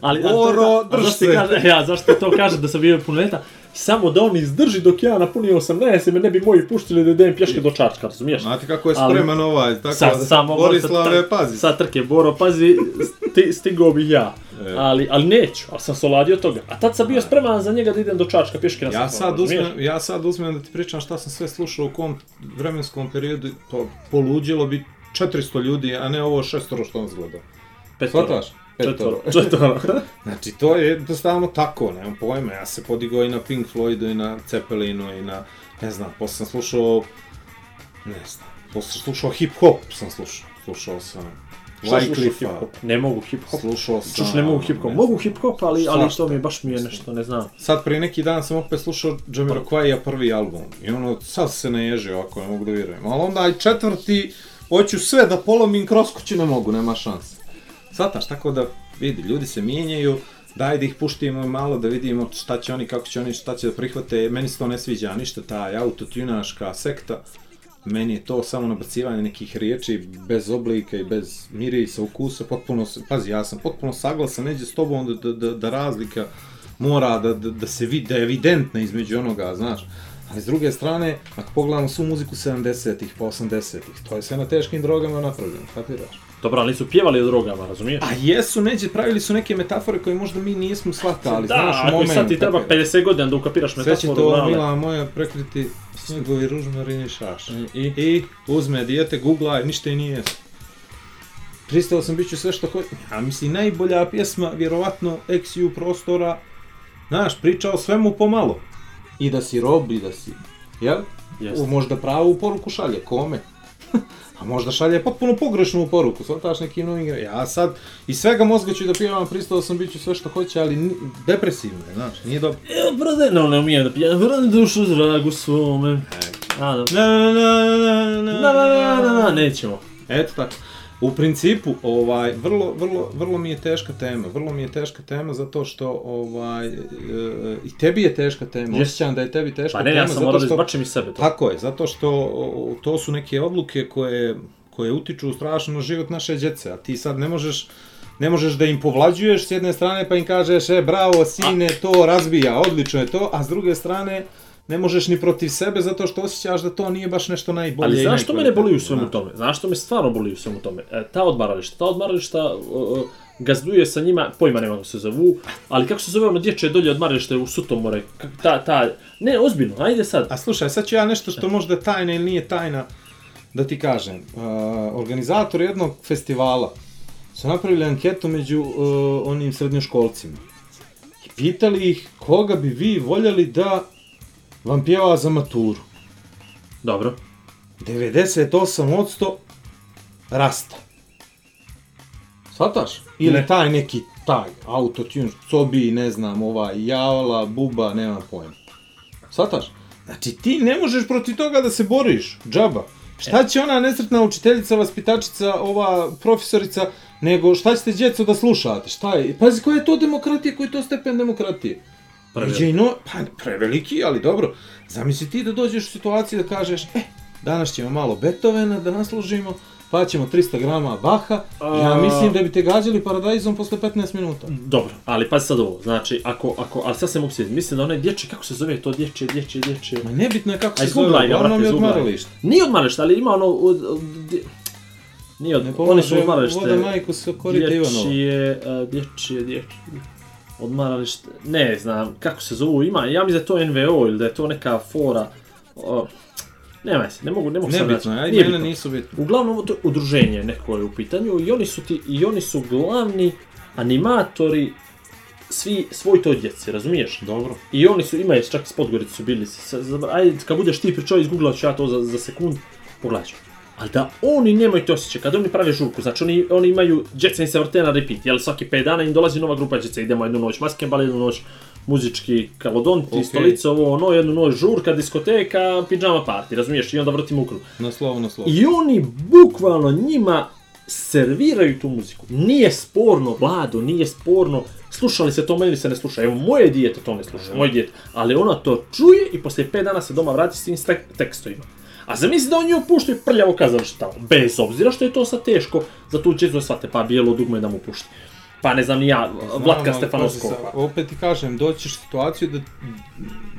ali, Boro, drž ti se. Ja, zašto ti to kaže da sam bio puno ljeta? Samo da on izdrži dok ja napunio 18 i me ne bi moji puštili da idem pješke do Čačka, razumiješ? Znate kako je Ali- spreman ovaj, tako Sad, da, samo Borislave, pazi. Sad trke, Boro, pazi, sti, stigao bih ja. E. Ali, ali neću, ali sam se oladio toga. A tad sam bio spreman za njega da idem do Čačka pješke na Ja sad, uzmem, ja sad uzmem da ti pričam šta sam sve slušao u kom vremenskom periodu, to poluđilo bi 400 ljudi, a ne ovo šestoro što on zgleda. Petoro. Shvataš? Četvoro. [LAUGHS] Četvoro. Znači, to je jednostavno tako, nemam pojma. Ja se podigao i na Pink Floydu, i na Zeppelinu, i na, ne znam, posle sam slušao, ne znam, posle sam slušao hip-hop, sam slušao. Slušao sam hip-hop? Ne mogu hip-hop. slušao sam... Čuš, ne mogu hip-hop. ne Mogu hip-hop, ali, ali to mi baš mi je nešto, ne znam. Sad prije neki dan sam opet slušao Jamiroquai prvi album i ono, sad se naježio ako ne mogu da vjerujem. Ali onda i četvrti, hoću sve da polomim kroz kuću, ne mogu, nema šanse. Svataš, tako da vidi, ljudi se mijenjaju, daj da ih puštimo malo da vidimo šta će oni, kako će oni, šta će da prihvate. Meni se to ne sviđa ništa, taj autotunaška sekta. Meni je to samo nabacivanje nekih riječi bez oblika i bez mirisa, ukusa, potpuno, pazi, ja sam potpuno saglasan, neđe s tobom da, da, da, da razlika mora da, da, da se vidi, da je evidentna između onoga, znaš. Ali s druge strane, ako pogledamo svu muziku 70-ih, pa 80-ih, to je sve na teškim drogama napravljeno, kapiraš? Dobro, ali nisu pjevali o drogama, razumiješ? A jesu, neđe, pravili su neke metafore koje možda mi nismo shvatali, da, znaš, ako moment. sad ti treba dakle. 50 godina da ukapiraš Sve će metaforu, to, brale. mila moja, prekriti snjegovi ružmarini šaš. I? I uzme dijete, googla, ništa i nije. Pristao sam bit ću sve što hoće. A mislim, najbolja pjesma, vjerovatno, XU prostora, znaš, priča o svemu pomalo. I da si rob, i da si, jel? Jeste. U, možda pravu poruku šalje, kome? [LAUGHS] A možda šalje potpuno pogrešnu poruku, shvataš neki novi igra. Ja sad, iz svega mozga ću da pijevam, pristao sam bit ću sve što hoće, ali depresivno je, znaš, nije dobro. Evo, brade, no, ne umijem da pijem, brade dušu zragu svome. A, da. Na, na, na, na, na, Na, na, na, na, na, nećemo. Eto tako. U principu, ovaj, vrlo, vrlo, vrlo mi je teška tema. Vrlo mi je teška tema zato što, ovaj, e, i tebi je teška tema. Jes. Osjećam da je tebi teška Pa ne, tema. ja sam morao da izbačem iz sebe to. Tako je, zato što o, to su neke odluke koje, koje utiču strašno na život naše djece, a ti sad ne možeš ne možeš da im povlađuješ s jedne strane pa im kažeš e bravo sine to razbija, odlično je to, a s druge strane ne možeš ni protiv sebe zato što osjećaš da to nije baš nešto najbolje. Ali i znaš što mene boli u svemu tome? Znaš što me stvarno boli u svemu tome? E, ta odmarališta, ta odmarališta o, gazduje sa njima, pojma nema kako se zovu, ali kako se zove ono dječje dolje odmaralište u Sutomore, ta, ta, ne, ozbiljno, ajde sad. A slušaj, sad ću ja nešto što možda tajna ili nije tajna da ti kažem. Uh, organizator jednog festivala su napravili anketu među uh, onim srednjoškolcima. I pitali ih koga bi vi voljeli da vam pjeva za maturu. Dobro. 98% rasta. Svataš? Ili Ne. taj neki, taj, autotune, cobi, ne znam, ovaj, javala, buba, nema pojma. Svataš? Znači ti ne možeš protiv toga da se boriš, džaba. Šta će ona nesretna učiteljica, vaspitačica, ova profesorica, nego šta ćete djeco da slušate, šta je? Pazi, koja je to demokratija, koji je to stepen demokratije? Prevelik. Preveliki. No, pa preveliki, ali dobro. Zamisli ti da dođeš u situaciju da kažeš, e, danas ćemo malo Beethovena da naslužimo, pa ćemo 300 grama Baha, ja A- mislim da bi te gađali paradajzom posle 15 minuta. Dobro, ali pazi sad ovo, znači, ako, ako, ali sad se mogu sjetiti, mislim da onaj dječji, kako se zove to dječje, dječje, dječje... Ma nebitno je kako se zove, ga, uglavnom brate, je odmaralište. Nije odmaralište, ali ima ono... Od, od, dje- nije od, Ne oni su odmaralište... voda majku se korite Ivanova. Dječje, a, dječje, dječje... Odmaralište, ne znam, kako se zovu, ima, ja mislim da je to NVO ili da je to neka fora... O, nema se, ne mogu, ne mogu sad naći. je, aj Nije bitno. nisu bitno. Uglavnom, to udruženje neko je u pitanju i oni su ti, i oni su glavni animatori svi svoj toj djeci, razumiješ? Dobro. I oni su, imaju čak iz Podgorice su bili, sa, za, ajde, kad budeš ti pričao, izgooglat ću ja to za, za sekund, pogledat. Ali da oni nemaju te osjećaj, kad oni prave žurku, znači oni, oni imaju, djeca im se vrte na repeat, jel svaki 5 dana im dolazi nova grupa djece, idemo jednu noć maskembal, jednu noć muzički kalodonti, Okej. okay. stolica, ovo, ono, jednu noć žurka, diskoteka, pijama party, razumiješ, i onda vrtimo u krug. Na slovo, na slovo. I oni bukvalno njima serviraju tu muziku. Nije sporno, Vlado, nije sporno. Slušali se to, meni se ne sluša. Evo, moje dijete to ne sluša, moje dijete. Ali ona to čuje i poslije 5 dana se doma vrati s tim tekstovima. A zamisli da on nju puštaju prljavo kazalište tamo. Bez obzira što je to sad teško za tu djecu da shvate, pa bijelo dugme da mu pušti. Pa ne znam ni ja, Vlatka ali Stefanovskog. Opet ti kažem, doćiš situaciju da,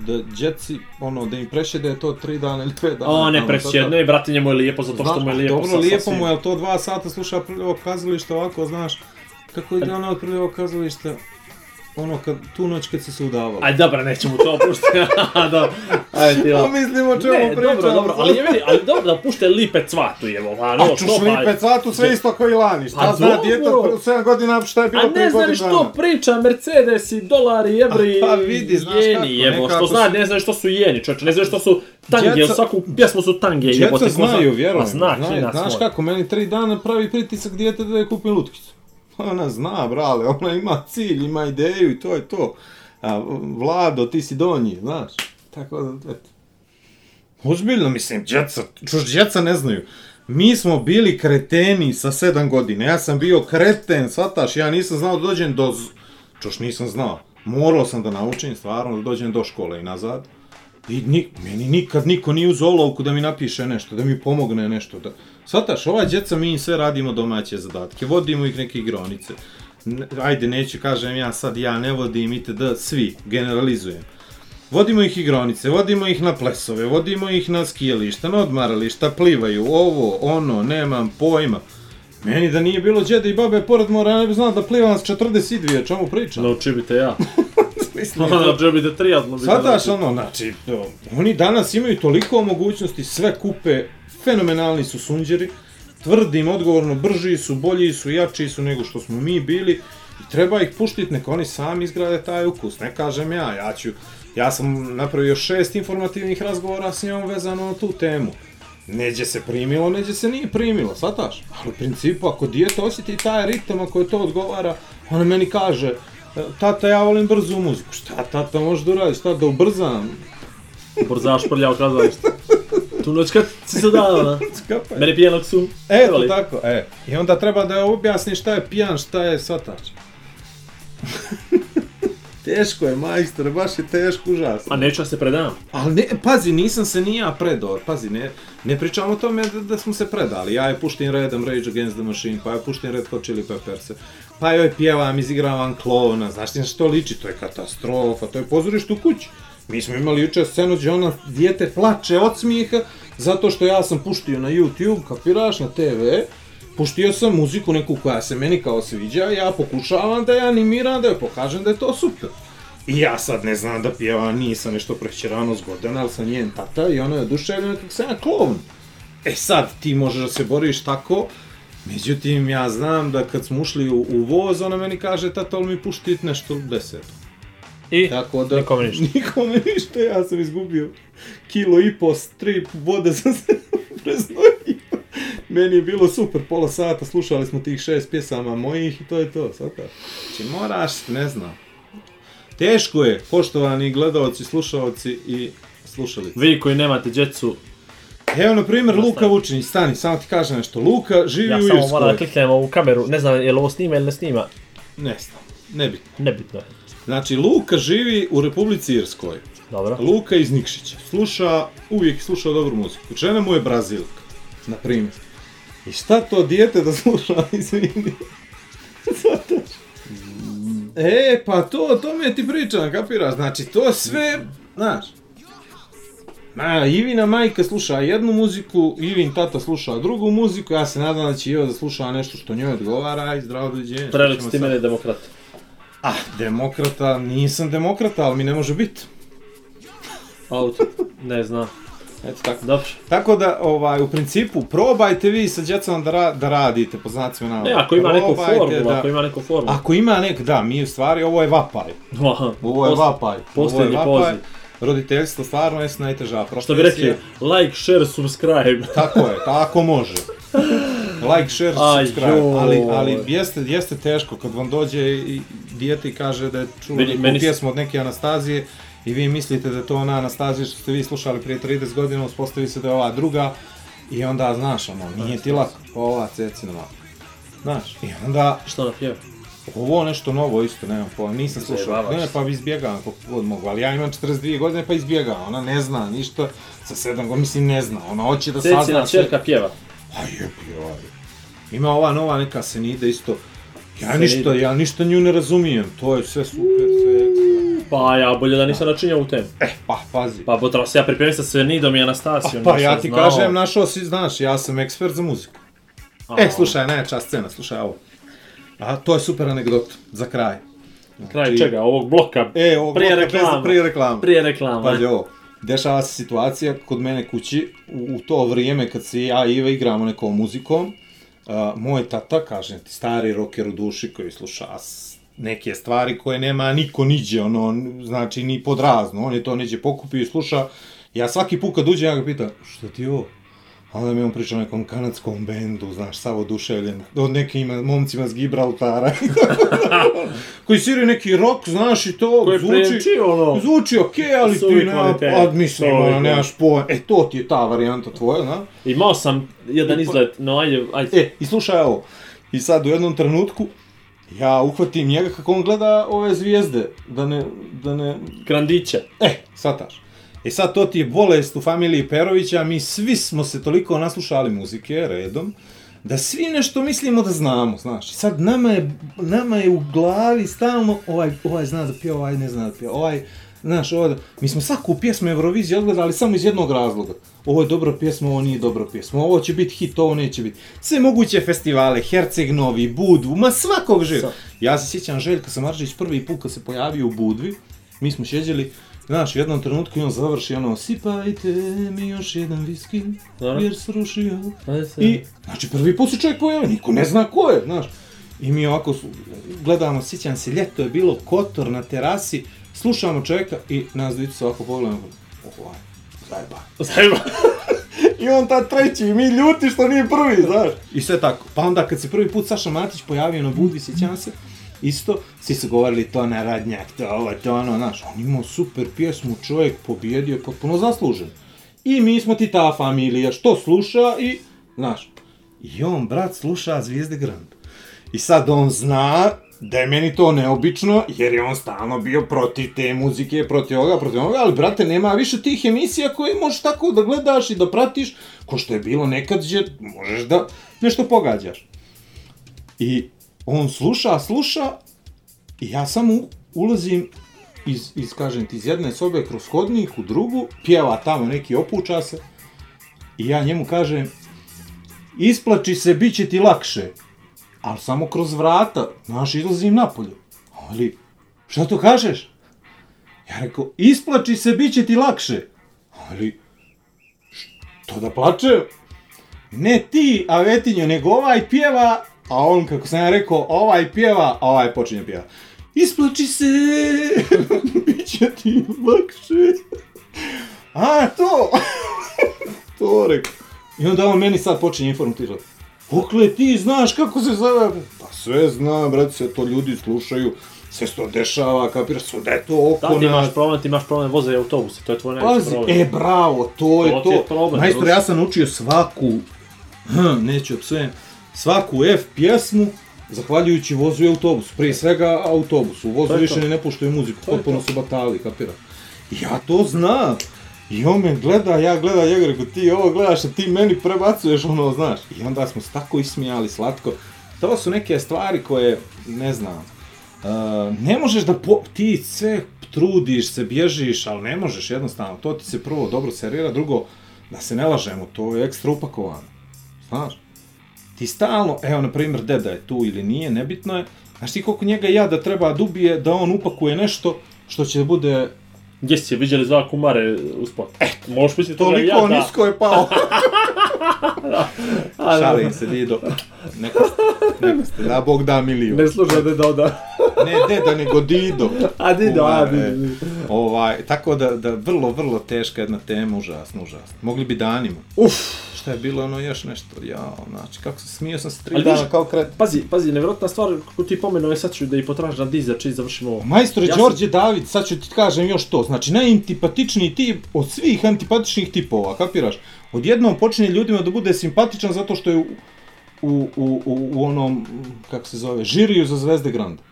da djeci, ono, da im prešede je to 3 dana ili 5 dana. O, ne tamo, presjedno je, brate, njemu je lijepo zato što mu je lijepo. Dobro, lijepo mu je, to dva sata sluša prljavo kazalište ovako, znaš, kako ide ono od prljavo kazališta, ono, kad, tu noć kad se se udavalo. Aj, dobro, nećemo to puštati. [LAUGHS] [LAUGHS] da, ajde ti Pa mislimo o čemu Ne, pričamo. dobro, dobro, ali je meni, ali dobro da pušte lipe cvatu, jevo, a no, A čuš što pa... lipe cvatu, sve isto kao i lani, šta Pa zna djeta od 7 godina šta je bilo A prije ne godina znaš što priča, Mercedesi, dolari, evri, Pa vidi, znaš kako, jeni, jevo, nekako što zna, ne znaš što su jeni, čovječe, ne znaš što su tange, Djeca- svaku pjesmu su tange, jebote, ko zna- znaju, vjerujem. Pa Znaš moj. kako, meni tri dana pravi pritisak dijete da je kupim lutkicu. Ona zna, brale, ona ima cilj, ima ideju i to je to. A, Vlado, ti si donji, znaš. Tako da, eto. Ozbiljno, mislim, djeca, čuš, djeca ne znaju. Mi smo bili kreteni sa sedam godina. Ja sam bio kreten, svataš, ja nisam znao da dođem do... z- Čuš, nisam znao. Morao sam da naučim, stvarno, da dođem do škole i nazad. I ni, meni nikad niko nije uz olovku da mi napiše nešto, da mi pomogne nešto. Da... Svataš, ova djeca mi sve radimo domaće zadatke, vodimo ih neke igronice. Ajde, neću, kažem ja sad, ja ne vodim itd. Svi, generalizujem. Vodimo ih igronice, vodimo ih na plesove, vodimo ih na skijališta, na odmarališta, plivaju, ovo, ono, nemam pojma. Meni da nije bilo džede i babe pored mora, ja ne bi znao da plivam s 42, čemu pričam? Nauči bi te ja. [LAUGHS] Mislim, te triatlon. bi te Sadaš naučio. ono, znači, oni danas imaju toliko mogućnosti, sve kupe, fenomenalni su sunđeri, tvrdim, odgovorno, brži su, bolji su, jači su nego što smo mi bili i treba ih puštiti, neka oni sami izgrade taj ukus, ne kažem ja, ja ću, ja sam napravio šest informativnih razgovora s njom vezano na tu temu. Neđe se primilo, neđe se nije primilo, sataš? Ali u principu, ako dijete osjeti taj ritam, ako je to odgovara, ona meni kaže, "E, tata, ja volim brzu muziku. Šta tata može da uradi, šta da ubrzam? Brzaš prljao kazalište. Tu noć kad si se dao, na? [LAUGHS] Meni pijenog su. E, to tako, e. I onda treba da objasni šta je pijan, šta je svatač. [LAUGHS] teško je, majstore, baš je teško, užasno. A neću da se predam. Ali ne, pazi, nisam se ni ja predao, pazi, ne, ne pričamo o tome da, da smo se predali. Ja je puštim redom Rage Against the Machine, pa je puštim Red Hot Chili Peppers, pa joj pjevam, izigravam klovna, znaš ti na što liči, to je katastrofa, to je pozorište u kući. Mi smo imali juče scenu gdje ona dijete plače od smijeha, zato što ja sam puštio na YouTube, kapiraš, na TV, puštio sam muziku neku koja se meni kao sviđa, ja pokušavam da je animiram, da joj pokažem da je to super. I ja sad ne znam da pjeva, nisam nešto prećerano zgodan, ali sam njen tata i ona je oduševljena kako sam ja klovn. E sad, ti možeš da se boriš tako, međutim, ja znam da kad smo ušli u, u voz, ona meni kaže, tata, ali mi puštit nešto deseto. I Tako da... nikome ništa. [LAUGHS] Nikome ništa, ja sam izgubio kilo i po strip vode sam [LAUGHS] se preznojio. Meni je bilo super, pola sata, slušali smo tih šest pjesama mojih i to je to, tako. Znači moraš, ne znam. Teško je, poštovani gledalci, slušalci i slušali. Vi koji nemate djecu, Evo, na primjer, Luka Vučinić, stani, samo ti kažem nešto. Luka živi ja u samo moram da Irskoj. kliknem ovu kameru, ne znam je li ovo snima ili ne snima. Ne znam, nebitno. Nebitno je. Znači, Luka živi u Republici Irskoj. Dobro. Luka iz Nikšića. Sluša, uvijek sluša dobru muziku. Žena mu je Brazilka, na primjer. I šta to dijete da sluša, [LAUGHS] izvini? Zato E, pa to, to mi ti pričam, kapiraš? Znači, to sve, znaš. Ma, Ivina majka sluša jednu muziku, Ivin tata sluša drugu muziku, ja se nadam da će Iva da sluša nešto što njoj odgovara i zdravo dođenje. Prelik ti mene demokrat. Ah, demokrata, nisam demokrata, ali mi ne može biti. Auto. Ne znam. Eto tako. Dobro. Tako da, ovaj, u principu, probajte vi sa djecom da, ra da radite, po znacima navoda. Ne, ako ima neku formulu, da- ako ima neku formulu. Ako ima nek, da, mi u stvari, ovo je vapaj. Aha, Ovo je post- vapaj. Posljednji poziv. Roditeljstvo stvarno je najteža profesija. Što bi rekli, like, share, subscribe. [LAUGHS] Tako je, tako može. Like, share, Aj, subscribe. joj. Ali, ali jeste, jeste teško kad vam dođe i dijete i kaže da je čuo Meni- neku meni s- pjesmu od neke Anastazije i vi mislite da je to ona Anastazija što ste vi slušali prije 30 godina, uspostavi se da je ova druga i onda, znaš, ono, nije ti lako, ova cecina lako. Znaš, i onda, Što na pjeva? Ovo nešto novo isto, nemam pojma, nisam slušao, ne, pa izbjegavam koliko god mogu, ali ja imam 42 godine pa izbjegavam, ona ne zna ništa, sa 7 godina, mislim ne zna, ona hoće da sazna Cecina čerka pjeva. A jebi ovaj. Ima ova nova neka Senida isto. Ja Senida. ništa, ja ništa nju ne razumijem. To je sve super, sve. Pa ja bolje da nisam načinjao u temu. Eh, pa, pazi. Pa bo treba se ja pripremim sa Svenidom i Anastasijom. pa nisam ja ti znao. kažem, našao si, znaš, ja sam ekspert za muziku. A, E, slušaj, najjača scena, slušaj ovo. A, to je super anegdota, za kraj. Kraj Znači- čega? Ovog bloka? E, ovo Prije bloka reklama. Prije reklama. Prije reklama. Pazi ovo, dešava se situacija kod mene kući, u, u to vrijeme kad se ja i Iva igramo nekom muzikom, uh, moj tata, kažem ti, stari rocker u duši koji sluša neke stvari koje nema niko niđe, ono, znači ni pod razno, on je to neđe pokupio i sluša, ja svaki put kad uđem, ja ga pitam, što ti je ovo? A onda mi on priča o nekom kanadskom bendu, znaš, sav oduševljen, od nekim momcima s Gibraltara, [LAUGHS] koji sviraju neki rock, znaš, i to Koji zvuči, priječi, ono. zvuči okej, ali Suvi ti nema, kvalitet. a mislim, ono, nemaš pojma, e, to ti je ta varijanta tvoja, na? Imao sam jedan izlet, no ajde, ajde. E, i slušaj ovo, i sad u jednom trenutku, ja uhvatim njega kako on gleda ove zvijezde, da ne, da ne, Grandiće. E, sataš. E sad to ti je bolest u familiji Perovića, mi svi smo se toliko naslušali muzike redom, da svi nešto mislimo da znamo, znaš. Sad nama je, nama je u glavi stalno ovaj, ovaj zna da pije, ovaj ne zna da pije, ovaj znaš, ovo, mi smo svaku pjesmu Eurovizije odgledali samo iz jednog razloga. Ovo je dobra pjesma, ovo nije dobra pjesma, ovo će biti hit, ovo neće biti. Sve moguće festivale, Herceg Novi, Budvu, ma svakog živ. Sa- Ja se sjećam Željka Samarđić prvi put kad se pojavio u Budvi, mi smo šeđeli, znaš, u jednom trenutku i on završi ono, sipajte mi još jedan viski, Dobro. jer srušio. Se. I, znači, prvi put se čovjek pojavio, niko ne zna ko je, znaš. I mi ovako su, gledamo, sjećam se, ljeto je bilo kotor na terasi, slušamo čovjeka i nas dvicu se ovako pogledamo, ovaj, zajeba. [LAUGHS] Zajma. [LAUGHS] I on ta treći, i mi ljuti što nije prvi, [LAUGHS] znaš. I sve tako. Pa onda kad se prvi put Saša Matić pojavio na Budvi, sjećam se, isto, svi su govorili to na radnjak, to ovo, to ono, znaš, on imao super pjesmu, čovjek pobjedio je potpuno zaslužen. I mi smo ti ta familija, što sluša i, znaš, i on, brat, sluša Zvijezde Grand. I sad on zna da je meni to neobično, jer je on stalno bio protiv te muzike, protiv ovoga, protiv onoga, ali brate, nema više tih emisija koje možeš tako da gledaš i da pratiš, ko što je bilo nekad, gdje možeš da nešto pogađaš. I on sluša, sluša, i ja samo ulazim iz, iz, kažem ti, iz jedne sobe kroz hodnik u drugu, pjeva tamo neki opuča se, i ja njemu kažem, isplači se, bit će ti lakše. Ali samo kroz vrata, znaš, izlazim napolje. Ali, šta to kažeš? Ja rekao, isplači se, bit će ti lakše. Ali, što da plače? Ne ti, Avetinjo, nego ovaj pjeva, a on, kako sam ja rekao, ovaj pjeva, a ovaj počinje pjeva. Isplači se, [LAUGHS] bit će ti lakše. A, to! [LAUGHS] to rekao. I onda on meni sad počinje informativati. Okle, ti znaš kako se zove? Pa sve znam, brate, sve to ljudi slušaju, sve se to dešava, kapiraš, sve da je to oko Da, ti imaš nas. problem, ti imaš problem voze autobuse, to je tvoj najveći Pazi, problem. e, bravo, to je To to. je problem, Majstor, ja sam naučio svaku, hm, neću opsujem, svaku F pjesmu, zahvaljujući vozu i autobusu. Prije svega autobusu. U vozu To više to. ne puštaju muziku, To potpuno su batali, kapira. Ja to znam. I on me gleda, ja gledam njega, rekao, ti ovo gledaš, a ti meni prebacuješ ono, znaš. I onda smo se tako ismijali slatko. To su neke stvari koje, ne znam, uh, ne možeš da, po, ti sve trudiš se, bježiš, ali ne možeš jednostavno, to ti se prvo dobro servira, drugo, da se ne lažemo, to je ekstra upakovano. Znaš? Ti stalno, evo, na primjer, deda je tu ili nije, nebitno je, znaš ti koliko njega ja da treba da ubije, da on upakuje nešto što će da bude Gdje si vidjeli dva kumare u spot? Eh, možeš misliti da toliko ja da. nisko je pao. [LAUGHS] Šalim se, Dido. Neka ste, neka ste, da Bog da miliju. Ne slušaj da da da. Ne deda, nego Dido. A Dido, a Kumare. Dido. Ovaj, tako da, da vrlo, vrlo teška jedna tema, užasno, užasno. Mogli bi danima. Uf, Šta je bilo ono još nešto, jao, znači, kako se smio sam se tri Ali dana kao kret. pazi, pazi, nevjerojatna stvar, kako ti pomenuo je sad ću da i potražim na Diza, čiji završimo ovo. Majstore Ja sam- Đorđe David, sad ću ti kažem još to, znači najantipatičniji tip od svih antipatičnih tipova, kapiraš? Odjednom počinje ljudima da bude simpatičan zato što je u, u, u, u, onom, kako se zove, žiriju za Zvezde Granda.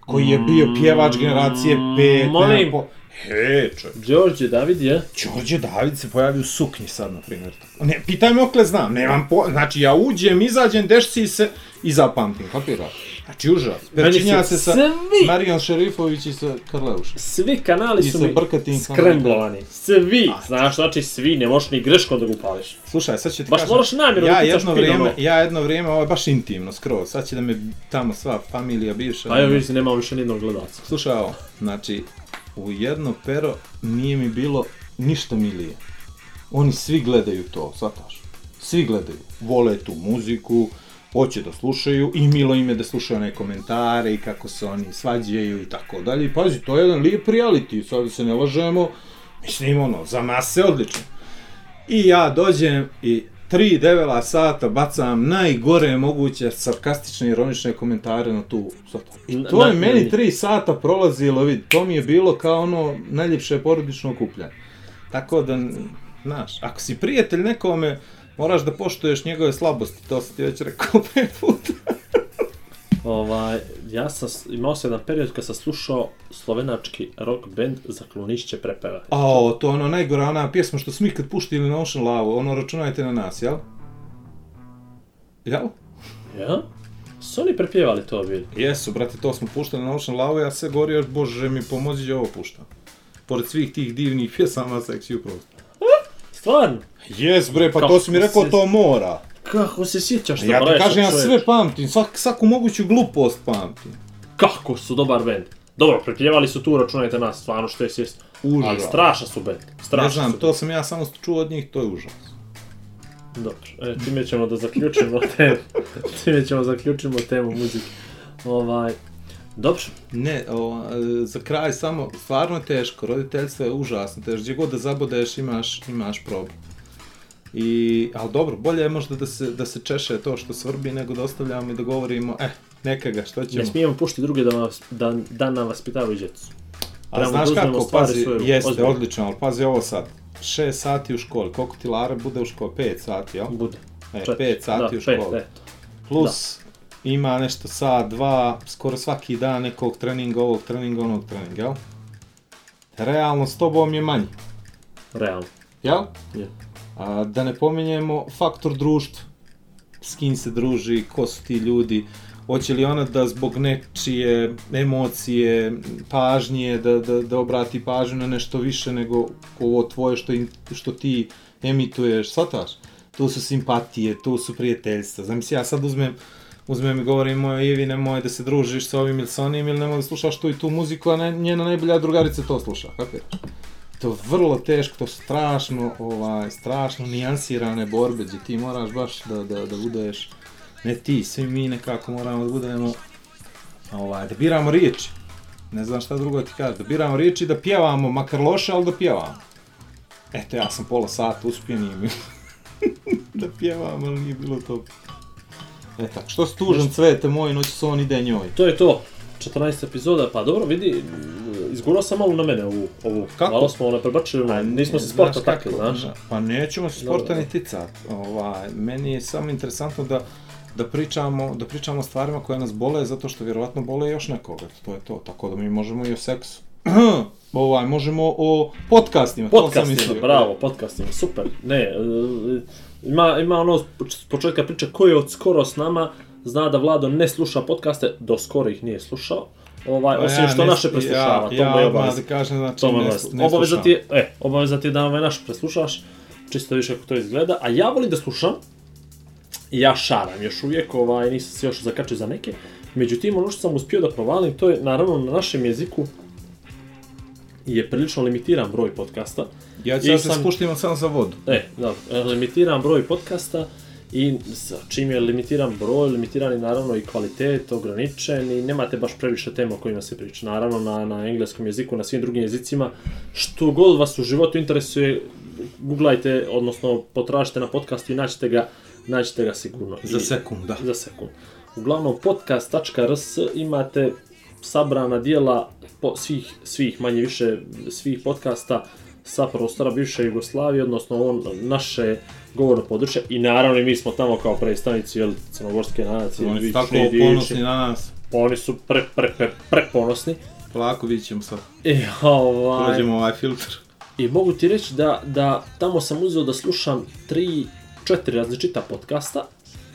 Koji je bio pjevač generacije 5, molim. Po... He, čovječ. Đorđe David je? Đorđe David se pojavi u suknji sad, na primjer. Ne, pitaj me okle znam, nemam po... Znači, ja uđem, izađem, dešci se i zapamtim, kapiraš? Znači, užas. Su se sa svi- Marijan Šerifović i sa Karleušem. Svi kanali su mi skremblovani. Svi, znaš, znači svi, ne možeš ni greškom da ga upališ. Slušaj, sad ću ti Baš kažem, moraš namjerno da ja pucaš jedno pin, vrijeme, ono. ja jedno vrijeme, ovo je baš intimno, skroz, sad će da me tamo sva familija bivša. Pa evo vidiš, nema više nijednog gledalca. Slušaj ovo, znači, u jedno pero nije mi bilo ništa milije. Oni svi gledaju to, svataš. Svi gledaju, vole tu muziku, hoće da slušaju i milo im je da slušaju one komentare i kako se oni svađaju i tako dalje. I pazi, to je jedan lijep reality, sad da se ne lažemo, mislim, ono, za mase odlično. I ja dođem i tri devela sata bacam najgore moguće sarkastične i ironične komentare na tu sata. I Na- to je na- meni na- tri sata prolazilo, vidi, to mi je bilo kao ono najljepše porodično okupljanje. Tako da, znaš, ako si prijatelj nekome, moraš da poštuješ njegove slabosti, to sam ti već rekao pet puta. [LAUGHS] Ovaj, ja sam, imao sam jedan period kad sam slušao slovenački rock band za klunišće prepeva. A, to je ono najgora ona pjesma što smo ikad puštili na Ocean Lavu, ono računajte na nas, jel? Jel? Ja? Su oni prepjevali to bili? Jesu, brate, to smo puštali na Ocean Lavu, ja se govorio, bože mi pomozi, ovo puštam. pored svih tih divnih pjesama Sex You Prost. Stvarno? Jes bre, pa Kako to si mi rekao, se- to mora. Kako se sjećaš Ja ti Braša, kažem, ja sve pamtim, svak, svaku moguću glupost pamtim. Kako su dobar bend. Dobro, prepjevali su tu, računajte nas, stvarno što je sjest. Užas. Ali strašan su bend. Strašan Ne znam, su to sam ja samo čuo od njih, to je užas. Dobro, e, time ćemo da zaključimo [LAUGHS] temu. time ćemo zaključimo temu muzike. Ovaj, dobro, Ne, o, e, za kraj samo, stvarno je teško, roditeljstvo je užasno teško, gdje god da zabodeš imaš, imaš problem. I, ali dobro, bolje je možda da se, da se češe to što svrbi, nego da ostavljamo i da govorimo, eh, neka ga, što ćemo. ne smijemo pušti druge da, vas, da, da nam vaspitavaju djecu. A trebamo znaš da kako, pazi, jeste, ozbiljno. odlično, ali pazi ovo sad. 6 sati u školi, koliko ti Lara bude u školi? 5 sati, jel? Bude. E, Četiri. 5 sati da, u školi. Pet. Plus, ima nešto sat, dva, skoro svaki dan nekog treninga, ovog treninga, onog treninga, jel? Realno s tobom je manji, Realno. jel? Je. A, da ne pominjemo faktor društva. S kim se druži, ko su ti ljudi, hoće li ona da zbog nečije emocije, pažnje, da, da, da obrati pažnju na nešto više nego ovo tvoje što, im, što ti emituješ, shvataš? To su simpatije, to su prijateljstva. Zamisli, ja sad uzmem, uzmem i govorim mojoj Ivi, nemoj da se družiš sa ovim ili sa onim, ili nemoj da slušaš tu i tu muziku, a ne, njena najbolja drugarica to sluša, kapiraš? To vrlo teško, to strašno, ovaj, strašno nijansirane borbe, gdje ti moraš baš da, da, da budeš, ne ti, svi mi nekako moramo da budemo, ovaj, da biramo riječi. Ne znam šta drugo ti kažem, da biramo riječi da pjevamo, makar loše, ali da pjevamo. Eto, ja sam pola sata uspjen i [LAUGHS] da pjevam, ali nije bilo to. E tako, što si tužan cvete moj, noći son ide njoj. To je to. 14 epizoda, pa dobro, vidi, izgurao sam malo na mene ovu, ovu. Kako? Malo smo ono prebačili, Pa, nismo se znaš sporta kako, takli, znaš. Pa nećemo se sporta ni ticat. Ovaj, meni je samo interesantno da da pričamo, da pričamo o stvarima koje nas bole, zato što vjerovatno bole još nekoga. To je to. Tako da mi možemo i o seksu. [CLEARS THROAT] ovaj, možemo o podcastima. to sam Podcastima, mislio. bravo, podcastima, super. Ne, e, ima, ima ono s početka priče ko je od skoro s nama, zna da Vlado ne sluša podcaste, do skoro ih nije slušao. Ovaj, Pa osim što ne- naše preslušava, ja, to mu je Ja odmah obaveza. da kažem, znači, To je ne, ne Obaveza ti je, e, obaveza ti je da ovaj naš preslušaš, čisto više kako to izgleda, a ja volim da slušam, ja šaram još uvijek, ovaj, nisam se još zakačio za neke, međutim, ono što sam uspio da provalim, to je, naravno, na našem jeziku je prilično limitiran broj podcasta. Ja ću I ja se sam- spuštim samo za vodu. E, da, e, limitiran broj podcasta i čim je limitiran broj, limitiran je naravno i kvalitet, ograničen i nemate baš previše tema o kojima se priča. Naravno na, na engleskom jeziku, na svim drugim jezicima, što god vas u životu interesuje, googlajte, odnosno potražite na podcastu i naćete ga, naćete ga sigurno. Za sekund, da. za sekund. Uglavnom, podcast.rs imate sabrana dijela po svih, svih manje više, svih podcasta sa prostora bivše Jugoslavije, odnosno on, naše govorno područje i naravno i mi smo tamo kao predstavnici jel, crnogorske nacije. Oni su tako Divići. ponosni na nas. Oni su pre, pre, pre, pre ponosni. Polako vidit ćemo sad. I, ovaj, Prođemo ovaj filtr. I mogu ti reći da, da tamo sam uzeo da slušam tri, četiri različita podcasta,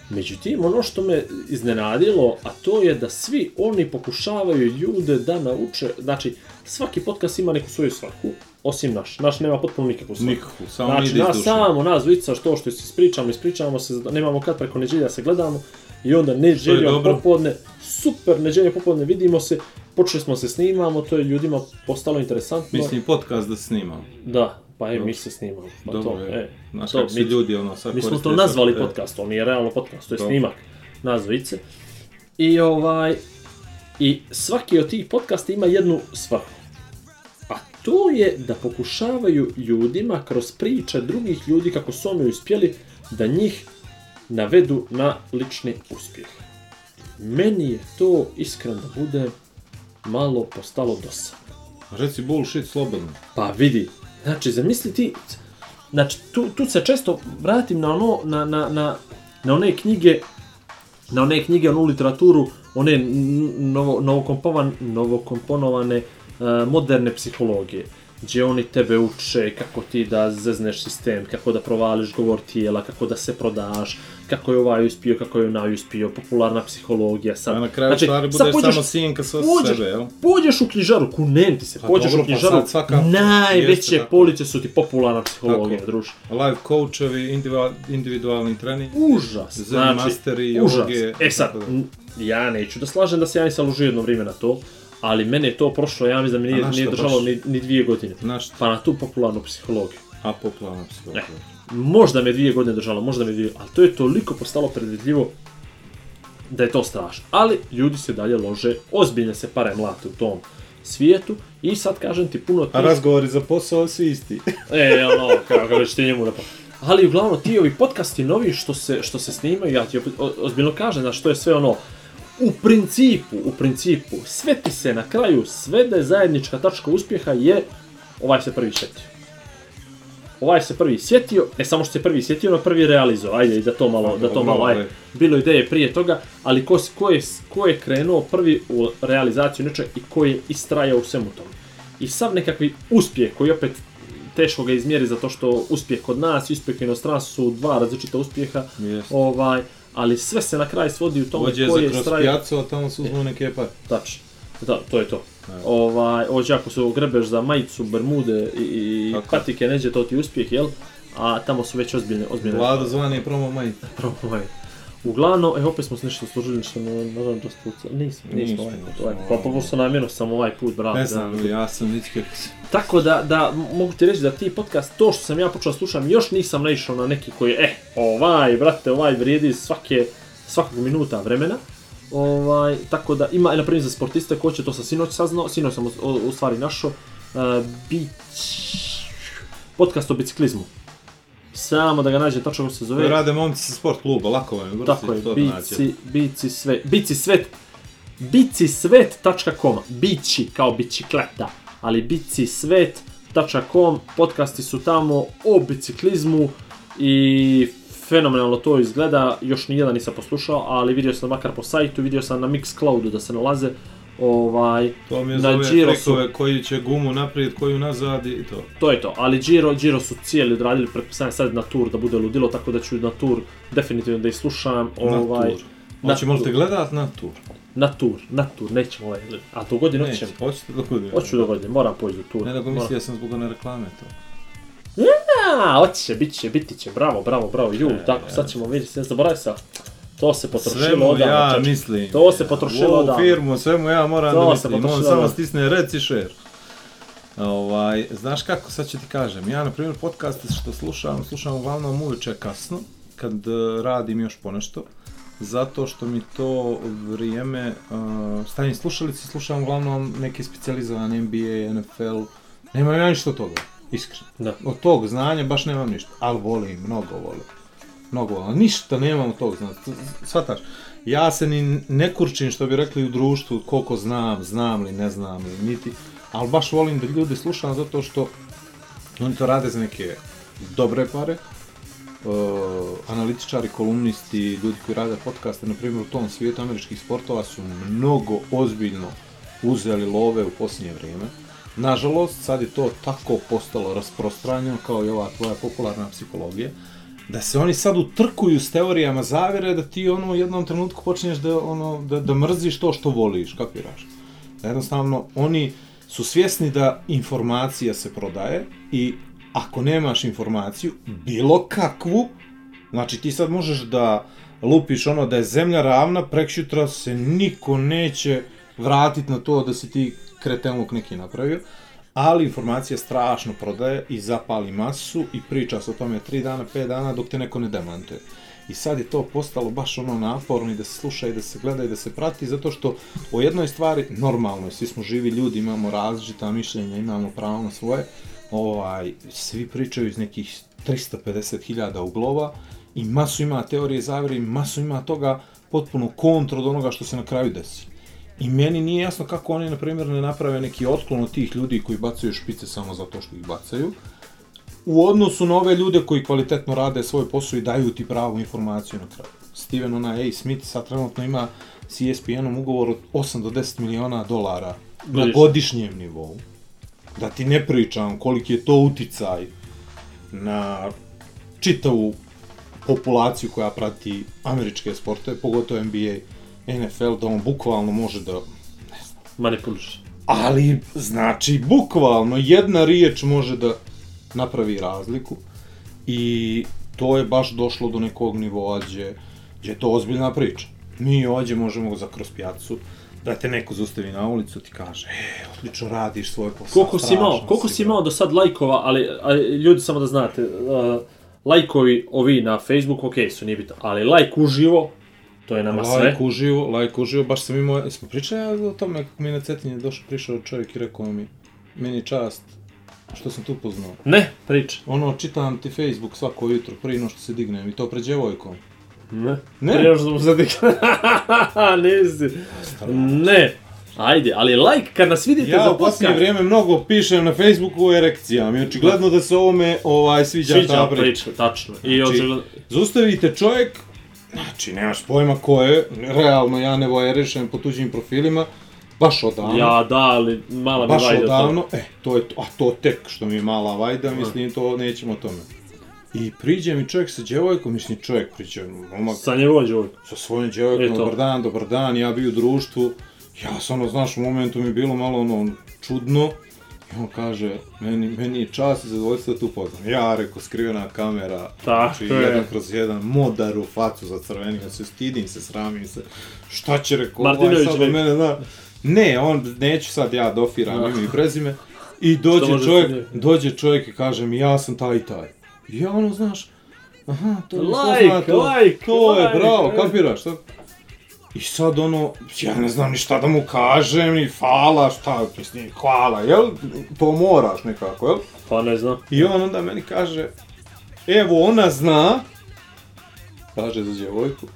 međutim ono što me iznenadilo, a to je da svi oni pokušavaju ljude da nauče, znači svaki podcast ima neku svoju svrhu, osim naš, naš nema potpuno nikakvu svrhu. Nikakvu, samo Znači, ide nas duše. samo, nas dvica, što što se ispričamo, ispričamo se, nemamo kad preko neđelja se gledamo, i onda neđeljom dobro. popodne, super, neđeljom popodne vidimo se, počeli smo se snimamo, to je ljudima postalo interesantno. Mislim, podcast da snimam. Da, pa e, mi se snimamo. Pa Dobro to, je. e, Znaš to, kako mi, ljudi ono sad mi smo to nazvali sad, e, podcast, to nije realno podcast, to je To. snimak nazvice. I ovaj, i svaki od tih podcasta ima jednu svrhu. A to je da pokušavaju ljudima kroz priče drugih ljudi kako su oni uspjeli da njih navedu na lični uspjeh. Meni je to, iskreno da bude, malo postalo dosadno. Reci bullshit slobodno. Pa vidi, znači zamisli ti, znači tu, tu se često vratim na ono, na, na, na, na one knjige, na one knjige, onu literaturu, one novo, novokompovan, novokomponovane uh, moderne psihologije gdje oni tebe uče kako ti da zezneš sistem, kako da provališ govor tijela, kako da se prodaš, kako je ovaj uspio, kako je onaj uspio, popularna psihologija. Sad, A na kraju stvari sad budeš pođeš- samo sinka sa pođeš- sebe, jel? Pođeš u knjižaru, kunem ti se, Pa pođeš dobro, u pa knjižaru, sad svaka- najveće police su ti popularna psihologija, Tako. druže. Life coachovi, individual, individualni trening. Užas, Zen znači, masteri, užas. joge, E sad, ja neću da slažem da se ja nisam ložio jedno vrijeme na to, ali mene je to prošlo, ja mislim da mi A nije, na nije držalo baš? ni, ni dvije godine. Na šta? Pa na tu popularnu psihologiju. A popularna psihologija. Možda me dvije godine držalo, možda me dvije, ali to je toliko postalo predvidljivo da je to strašno. Ali ljudi se dalje lože, ozbiljne se pare mlate u tom svijetu i sad kažem ti puno A tih... razgovori za posao svi isti. E, ono, kako već ti njemu da pa... Ali uglavnom ti ovi podcasti novi što se, što se snimaju, ja ti opet ozbiljno kažem, znaš, to je sve ono, u principu, u principu, sve ti se na kraju svede zajednička tačka uspjeha je ovaj se prvi sjetio. Ovaj se prvi sjetio, ne samo što se prvi sjetio, no prvi realizovao, ajde, i da to malo, da to malo, ajde, bilo ideje prije toga, ali ko, ko, je, ko je krenuo prvi u realizaciju nečega i ko je istrajao u svemu tome. I sav nekakvi uspjeh koji opet teško ga izmjeri zato što uspjeh kod nas i uspjeh u inostranstvu su dva različita uspjeha, Jeste. ovaj, ali sve se na kraj svodi u tome Ođe ko za je kroz istrajao. pijacu, a tamo se uzmu neke pare. Tačno. Da, to je to. Ovaj, ođe ako se ogrebeš za majicu, bermude i, i Tako. patike, neđe to ti uspjeh, jel? A tamo su već ozbiljne, ozbiljne. Vlado zvani promo majice. [LAUGHS] Ovaj. Uglavnom, e, opet smo se nešto služili, što ne, nažalost, nismo, nismo, Nismo, ovaj, nismo, ovaj, ovaj. pa prvo što namjerno sam ovaj put, brate. Ne da. znam, ili ja sam već kako se... Tako da, da, mogu ti reći da ti podcast, to što sam ja počeo da slušam, još nisam naišao na neki koji, eh, ovaj, brate, ovaj vrijedi svake, svakog minuta vremena. Ovaj, tako da ima, e, na primjer za sportiste, ko će to sam sinoć saznao, sinoć sam u, u, u stvari našao, uh, bić, podcast o biciklizmu. Samo da ga nađem tačno kako se zove. Koji rade momci sa sport kluba, lako vam je, Tako je, to bici, bici sve, bici svet, bicisvet.com, bići kao bicikleta, ali bicisvet.com, podcasti su tamo o biciklizmu i fenomenalno to izgleda, još nijedan nisam poslušao, ali vidio sam makar po sajtu, vidio sam na Mixcloudu da se nalaze, ovaj, To mi je zove Giro su- koji će gumu naprijed, koju nazad i to. to je to, ali Giro, Giro su cijeli odradili, pretpostavljam sad na tur da bude ludilo, tako da ću na tur definitivno da ih slušam, ovaj, na tur. Hoćemo li te gledat na tur? Na tur, na tur, nećemo ovaj gledat. A to godine Neće, hoćemo. hoćete da bude. Hoću da godine, moram poći u tur. Ne da Moram. mislio sam zbog one reklame to. A, hoće, bit će, biti će, bravo, bravo, bravo, ju, E, tako, sad ćemo vidjeti, ne zaboravim sa, to se potrošilo Svemu odavno, ja mislim. To se potrošilo U ovu odavno. firmu, svemu ja moram To da mislim. On samo stisne reci share. Ovaj, znaš kako, sad ću ti kažem, ja na primjer podcaste što slušam, slušam uglavnom uveče kasno, kad eh, radim još ponešto, zato što mi to vrijeme, uh, stavim slušalice, slušam uglavnom neke specijalizovane NBA, NFL, nemam ja ništa od toga, iskreno. Da. Od tog znanja baš nemam ništa, ali volim, mnogo volim. Mnogo ništa nemam od tog znaš, shvataš? Ja se ni ne kurčim, što bi rekli u društvu, koliko znam, znam li, ne znam li, niti, ali baš volim da ljudi slušam zato što oni to rade za neke dobre pare, uh, analitičari, kolumnisti, ljudi koji rade podcaste, na primjer u tom svijetu američkih sportova su mnogo ozbiljno uzeli love u posljednje vrijeme. Nažalost, sad je to tako postalo rasprostranjeno kao i ova tvoja popularna psihologija, da se oni sad utrkuju s teorijama zavere da ti ono u jednom trenutku počinješ da, ono, da, da mrziš to što voliš, kapiraš? Da jednostavno oni su svjesni da informacija se prodaje i ako nemaš informaciju, bilo kakvu, znači ti sad možeš da lupiš ono da je zemlja ravna, prekšutra se niko neće vratiti na to da si ti kretenluk neki napravio, ali informacija strašno prodaje i zapali masu i priča se o tome 3 dana, 5 dana dok te neko ne demantuje. I sad je to postalo baš ono naporno i da se sluša i da se gleda i da se prati, zato što o jednoj stvari, normalno, je, svi smo živi ljudi, imamo različita mišljenja, imamo pravo na svoje, ovaj, svi pričaju iz nekih 350.000 uglova i masu ima teorije zavere i masu ima toga potpuno kontra od onoga što se na kraju desi. I meni nije jasno kako oni, na primjer, ne naprave neki otklon od tih ljudi koji bacaju špice samo zato što ih bacaju, u odnosu na ove ljude koji kvalitetno rade svoj posao i daju ti pravu informaciju na kraju. Steven onaj A. Smith sad trenutno ima s ESPN-om ugovor od 8 do 10 miliona dolara na Godišnje. godišnjem nivou. da ti ne pričam koliki je to uticaj na čitavu populaciju koja prati američke sportove, pogotovo NBA, NFL, da on bukvalno može da... Manipuliš. Ali, znači, bukvalno jedna riječ može da napravi razliku i to je baš došlo do nekog nivoa gdje, gdje je to ozbiljna priča. Mi ovdje možemo za kroz pjacu da te neko zustavi na ulicu ti kaže, e, odlično radiš svoj posao. Koliko si imao, koliko si ga." imao do sad lajkova, ali, ali ljudi samo da znate, uh, lajkovi ovi na Facebooku, ok, su nije bitno, ali lajk uživo, to je nama sve. Lajk uživo, lajk uživo, baš sam imao, jesmo pričali o tome kako mi na Cetinje došao, prišao čovjek i rekao mi, meni je čast što sam tu poznao. Ne, priča. Ono, čitam ti Facebook svako jutro, prije no što se dignem i to pred djevojkom. Ne. Ne. Prije što smo digli. [LAUGHS] Nisi. Ne. Ajde, ali like kad nas vidite Ja za u posljednje podcast. vrijeme mnogo pišem na Facebooku o erekcijama i očigledno da se ovome ovaj, sviđa, Sviđa ta priča. priča, tačno. I Znači, očigledno... Zaustavite čovjek, znači nemaš pojma ko je, realno ja ne vojerišem po tuđim profilima, baš odavno. Ja da, ali mala mi baš vajda odavno, e, to je to, a to tek što mi je mala vajda, mislim, to nećemo o tome. I priđe mi čovjek sa djevojkom, mislim, čovjek priđe, momak, Sa njegovom djevojkom. sa svojom djevojkom, E to. dobar dan, dobar dan, ja bi u društvu, ja sam ono, znaš, u momentu mi je bilo malo ono, čudno, on kaže, meni, meni je čast i zadovoljstvo da tu poznam. Ja, reko, skrivena kamera, Tako znači, je. jedan kroz jedan, modar u facu za crvenim, ja se stidim se, sramim se, šta će, reko, ovaj sad od mene, da, ne, on, neću sad ja dofiram ime i prezime, i dođe čovjek, dođe čovjek i kaže mi, ja sam taj i taj. I ja ono, znaš, aha, to je Like, poznato, like, to je, like, bravo, kapiraš, šta? I sad ono, ja ne znam ni šta da mu kažem, ni hvala, šta, mislim, hvala, jel? To moraš nekako, jel? Pa ne znam. I on onda meni kaže, evo ona zna, kaže za djevojku,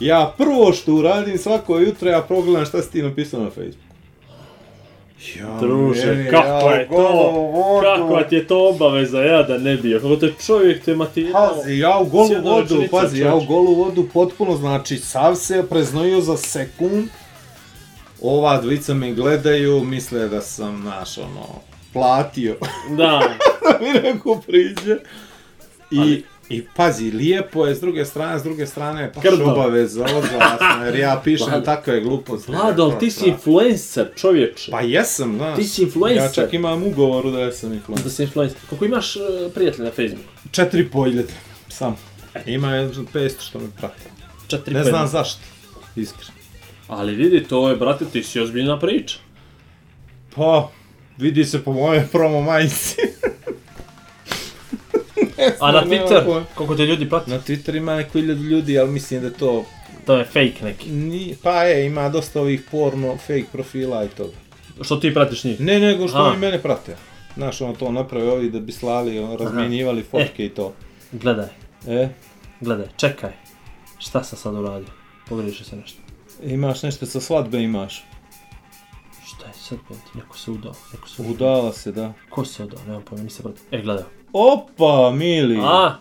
ja prvo što uradim svako jutro, ja progledam šta si ti napisao na Facebooku. Druže, meni, kako ja, je to? vodu. Kakva ti je to obaveza, ja da ne bio. Kako te čovjek te matirao. Pazi, ja u golu vodu, rečenica, pazi, ja u golu vodu potpuno, znači, sav se preznojio za sekund. Ova dvica me gledaju, misle da sam, znaš, ono, platio Da. da [LAUGHS] mi neko priđe. I, Ali- I pazi, lijepo je s druge strane, s druge strane baš Krdo. obaveza, odvlasno, jer ja pišem takve gluposti. Vlado, ali ti si influencer, čovječe. Pa jesam, znaš. Ti si influencer. Ja čak imam ugovoru da jesam Da influencer. si influencer. Koliko imaš uh, prijatelja na Facebooku? Četiri po hiljade, sam. Ima jedan 500 što me prate. Četiri, Ne znam zašto, iskreno. Ali vidi, to je, brate, ti si ozbiljna priča. Pa, vidi se po moje promo majici. [LAUGHS] A na Twitter, koliko te ljudi prati? Na Twitter ima neko hiljadu ljudi, ali mislim da to... To je fake neki. Ni, pa je, ima dosta ovih porno, fake profila i toga. Što ti pratiš njih? Ne, nego što A. oni mene prate. Znaš, ono to naprave ovi da bi slali, ono, razmjenjivali fotke i to. Gledaj, E, gledaj, čekaj. Šta sam sad uradio? Pogriješio se nešto. imaš nešto sa svadbe, imaš. Šta je sad? Neko se udao, neko se udao. Udala se, da. Ko se udao? Nemam pojma, nisam prati. E, gledaj. Opa, mili! A,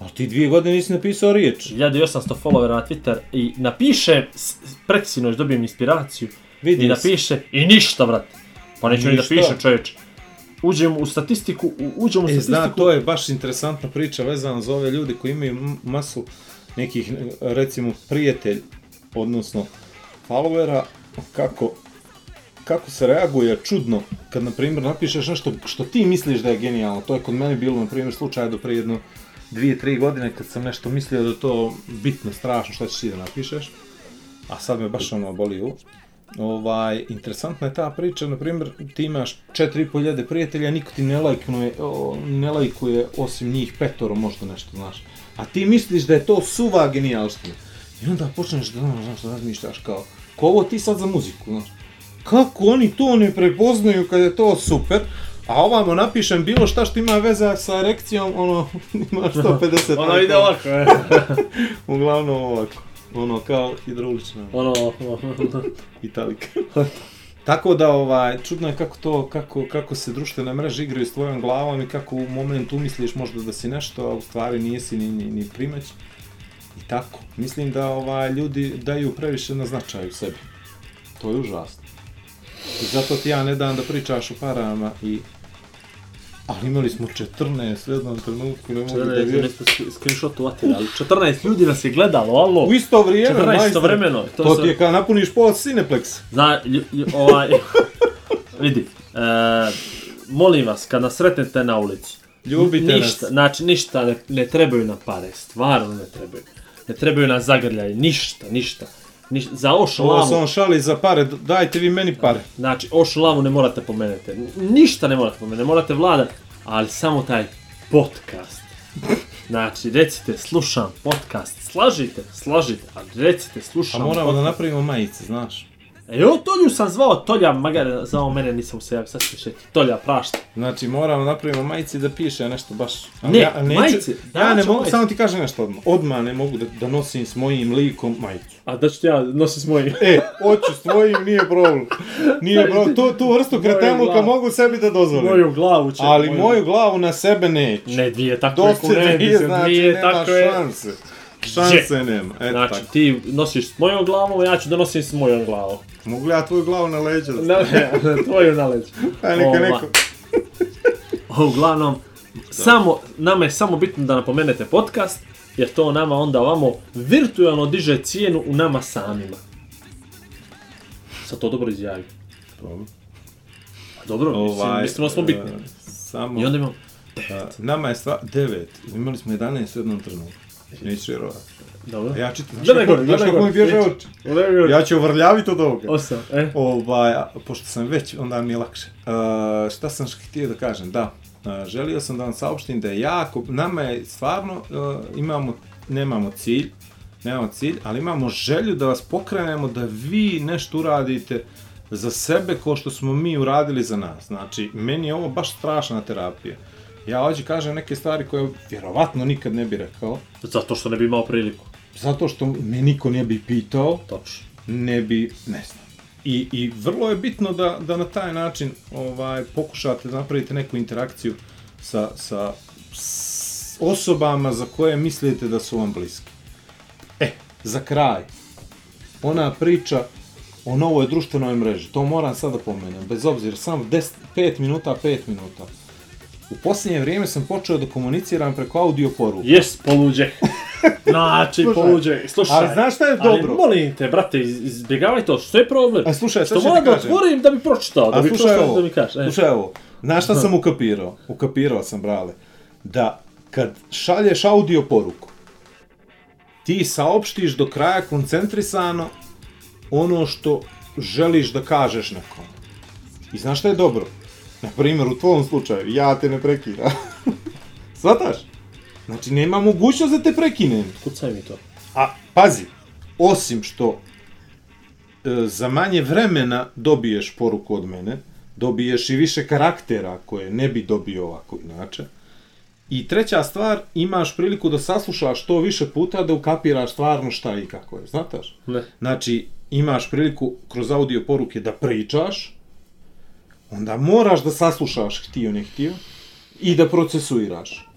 A ti dvije godine nisi napisao riječ. 1800 followera na Twitter i napiše, s- preki sinoć dobijem inspiraciju, Vidi i napiše, i ništa, brate. Pa neću ni da Ništa. piše, čovječ. Uđem u statistiku, u- uđem u E, statistiku. zna, to je baš interesantna priča vezana za ove ljude koji imaju m- masu nekih, recimo, prijatelj, odnosno followera, kako, kako se reaguje čudno kad, na primjer, napišeš nešto što ti misliš da je genijalno. To je kod mene bilo, na primjer, slučaj do prije jedno dvije, tri godine kad sam nešto mislio da to bitno, strašno, šta ćeš ti da napišeš. A sad me baš ono boli u. Ovaj, interesantna je ta priča, na primjer, ti imaš 4500 prijatelja, niko ti ne lajkuje, o, ne lajkuje osim njih petoro možda nešto, znaš. A ti misliš da je to suva genijalština. I onda počneš da, ono, znaš, da razmišljaš kao, ko ovo ti sad za muziku, znaš. Kako oni to ne prepoznaju kad je to super, a ovamo napišem bilo šta što ima veze sa erekcijom, ono, [LAUGHS] ima 150 Ono ide ovako, e. [LAUGHS] Uglavnom ovako. Ono, kao hidraulična ono, [LAUGHS] italika. Tako da, ovaj, čudno je kako to, kako, kako se društvene mreže igraju s tvojom glavom i kako u momentu umisliš možda da si nešto, a u stvari nisi ni, ni, ni primać. I tako. Mislim da ovaj, ljudi daju previše na značaju sebi. To je užasno. I zato ti ja ne dam da pričaš o parama i Ali imali smo 14 u jednom trenutku, ne mogu da 14, vjerujem. nešto sk- screenshot uvatili, ali 14 ljudi nas je gledalo, alo. U isto vrijeme, 14 majstore. istovremeno, to To, sam- ti je kao napuniš pola Cineplex. Zna, ovaj, [LAUGHS] vidi, e, molim vas, kad nas sretnete na ulici, Ljubite ništa, nas. znači ništa ne, ne trebaju na pare, stvarno ne trebaju. Ne trebaju na zagrljaj, ništa, ništa. Ništa. Za oš Ovo se on šali za pare, dajte vi meni pare. znači oš lavu ne morate pomenuti. Ništa ne morate pomenuti, ne morate vladat, ali samo taj podcast. Znači, recite, slušam podcast, slažite, slažite, ali recite, A slušam moramo da podcast. napravimo majice, znaš. E, o, Tolju sam zvao, Tolja, magar, zvao mene, nisam se javio, sad se šeti. Tolja, prašta. Znači, moramo da napravimo majice da piše nešto baš... Ne, ja, neću- majice, Ja ne ću mogu, samo ti kažem nešto odmah. Odmah ne mogu da, da nosim s mojim likom majicu. A da ću ti ja nosim s mojim. E, hoću s tvojim, nije problem. Nije problem, tu, tu vrstu kretenluka glavu. mogu sebi da dozvolim. Moju glavu će. Ali moju glavu na sebe neću. Ne, dvije tako je Dosta dvije, znači dvije nema tako je. Šanse. Nema, eto Znači, tako. ti nosiš s mojom glavom, ja ću da nosim s mojom glavom. Mogu li ja tvoju glavu na leđa da Ne, stavim? [LAUGHS] ne, tvoju na leđu. [LAUGHS] Aj, neka Ova. neko... [LAUGHS] Uglavnom, samo, nama je samo bitno da napomenete podcast, jer to nama onda ovamo virtualno diže cijenu u nama samima. Sad to dobro izjavi. Dobro. Dobro, mislim, mislimo da smo bitni. e, Samo... I onda imamo, a, nama je stvar... Devet. Imali smo 11 u jednom trenutku. Neću vjerovati. dobro. Ja čitam, znaš Gledaj kako, gore, znaš gledaj kako mi bježe oči? Ja... Ću uvrljaviti od ovoga. Osam, e. Ovaj, pošto sam već, onda mi je lakše. Uh, šta sam htio da kažem? Da, uh, želio sam da vam saopštim da je jako, nama je stvarno, uh, imamo, nemamo cilj, nemamo cilj, ali imamo želju da vas pokrenemo da vi nešto uradite za sebe kao što smo mi uradili za nas. Znači, meni je ovo baš strašna terapija. Ja hoću kažem neke stvari koje vjerovatno nikad ne bi rekao, Zato što ne bi imao priliku. zato što me niko ne bi pitao, Točno. ne bi, ne znam. I, i vrlo je bitno da, da na taj način ovaj pokušate da napravite neku interakciju sa, sa s osobama za koje mislite da su vam bliske. E, za kraj, ona priča o novoj društvenoj mreži, to moram sad da pomenem, bez obzira, samo 10, 5 minuta, 5 minuta. U posljednje vrijeme sam počeo da komuniciram preko audio poruka. Jes, poluđe. [LAUGHS] Znači, Slušaj, poluđe. Slušaj. ali znaš šta je dobro? Ali molim te, brate, iz- izbjegaj to. Što je problem? A slušaj, što ću moram da otvorim da bi pročitao. Da bi slušaj pročitao ovo, da mi kažeš. E. slušaj ovo, znaš šta sam ukapirao? Ukapirao sam, brale, da kad šalješ audio poruku, ti saopštiš do kraja koncentrisano ono što želiš da kažeš nekom. I znaš šta je dobro? На пример, у твојот случај, ја те не прекина. [LAUGHS] Сваташ? Значи нема могуќност да те прекине. Куцај ми тоа. А пази, осим што за мање времена добиеш поруку од мене, добиеш и више карактера кој не би добио овако иначе. И трета ствар, имаш прилику да саслушаш што више пута да укапираш стварно шта и како е, знаташ? Не. Значи, имаш прилику кроз аудио поруке да причаш, onda moraš da saslušaš htio ne htio i da procesuiraš.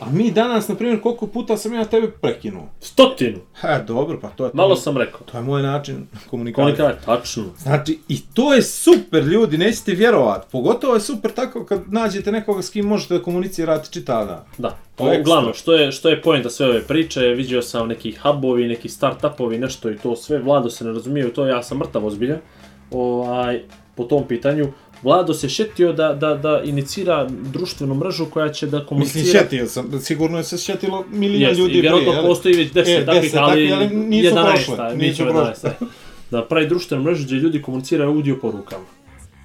A mi danas, na primjer, koliko puta sam ja tebe prekinuo? Stotinu. Ha, dobro, pa to je... Malo sam rekao. To je moj način komunikacije. Komunikaj, tačno. Znači, i to je super, ljudi, nećete vjerovat. Pogotovo je super tako kad nađete nekoga s kim možete da komunicirate čitav dan. Da. To je Uglavnom, ekstra. što je, što je pojenta sve ove priče, vidio sam neki hubovi, neki start-upovi, nešto i to sve, Vlado se ne razumije u to, ja sam mrtav ozbiljan, ovaj, po tom pitanju. Vlado se šetio da, da, da inicira društvenu mržu koja će da komunicira... Mislim, šetio sam, sigurno je se šetilo milijon Jest, ljudi i vjerojatno postoji već 10 E, takvih, 10 ali, takvih, ali nisu 11, prošle, nisu prošle. 11, aj. Da pravi društvenu mrežu gdje ljudi komuniciraju audio porukama.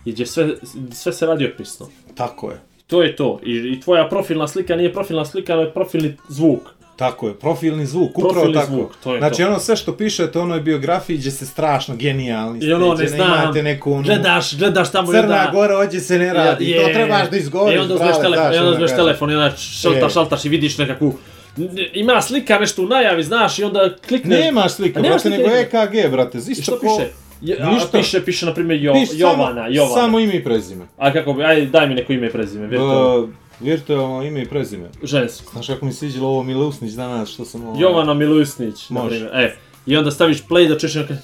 I gdje sve, sve se radi opisno. Tako je. To je to. I, I tvoja profilna slika nije profilna slika, nego je profilni zvuk. Tako je, profilni zvuk, upravo Profilni tako. zvuk, to je znači to. ono sve što pišete, ono je biografiji gdje ste strašno genijalni. I ono ste, ne znam, Imate neku onu... gledaš, gledaš tamo i Crna. Gora, ođe se ne radi, to trebaš da izgovoriš, I onda uzmeš brale, telefon, znaš i onda ono uzmeš telefon i onda šaltaš, E. šaltaš i vidiš nekakvu... Ima slika nešto u najavi, znaš, i onda klikneš... Nemaš slika, A nemaš brate, nego EKG, brate, I isto što ko- piše? Je, a, Ništa. piše, piše, na primjer, jo, Piš Jovana, samo, Jovana. Samo ime i prezime. A kako bi, ajde, daj mi neko ime i prezime. Uh, virtualno ime i prezime. Žensko. Znaš kako mi se sviđalo ovo Milusnić danas, što sam ovo... Jovana Milusnić, na Može. primjer. E, i onda staviš play da čuješ neka...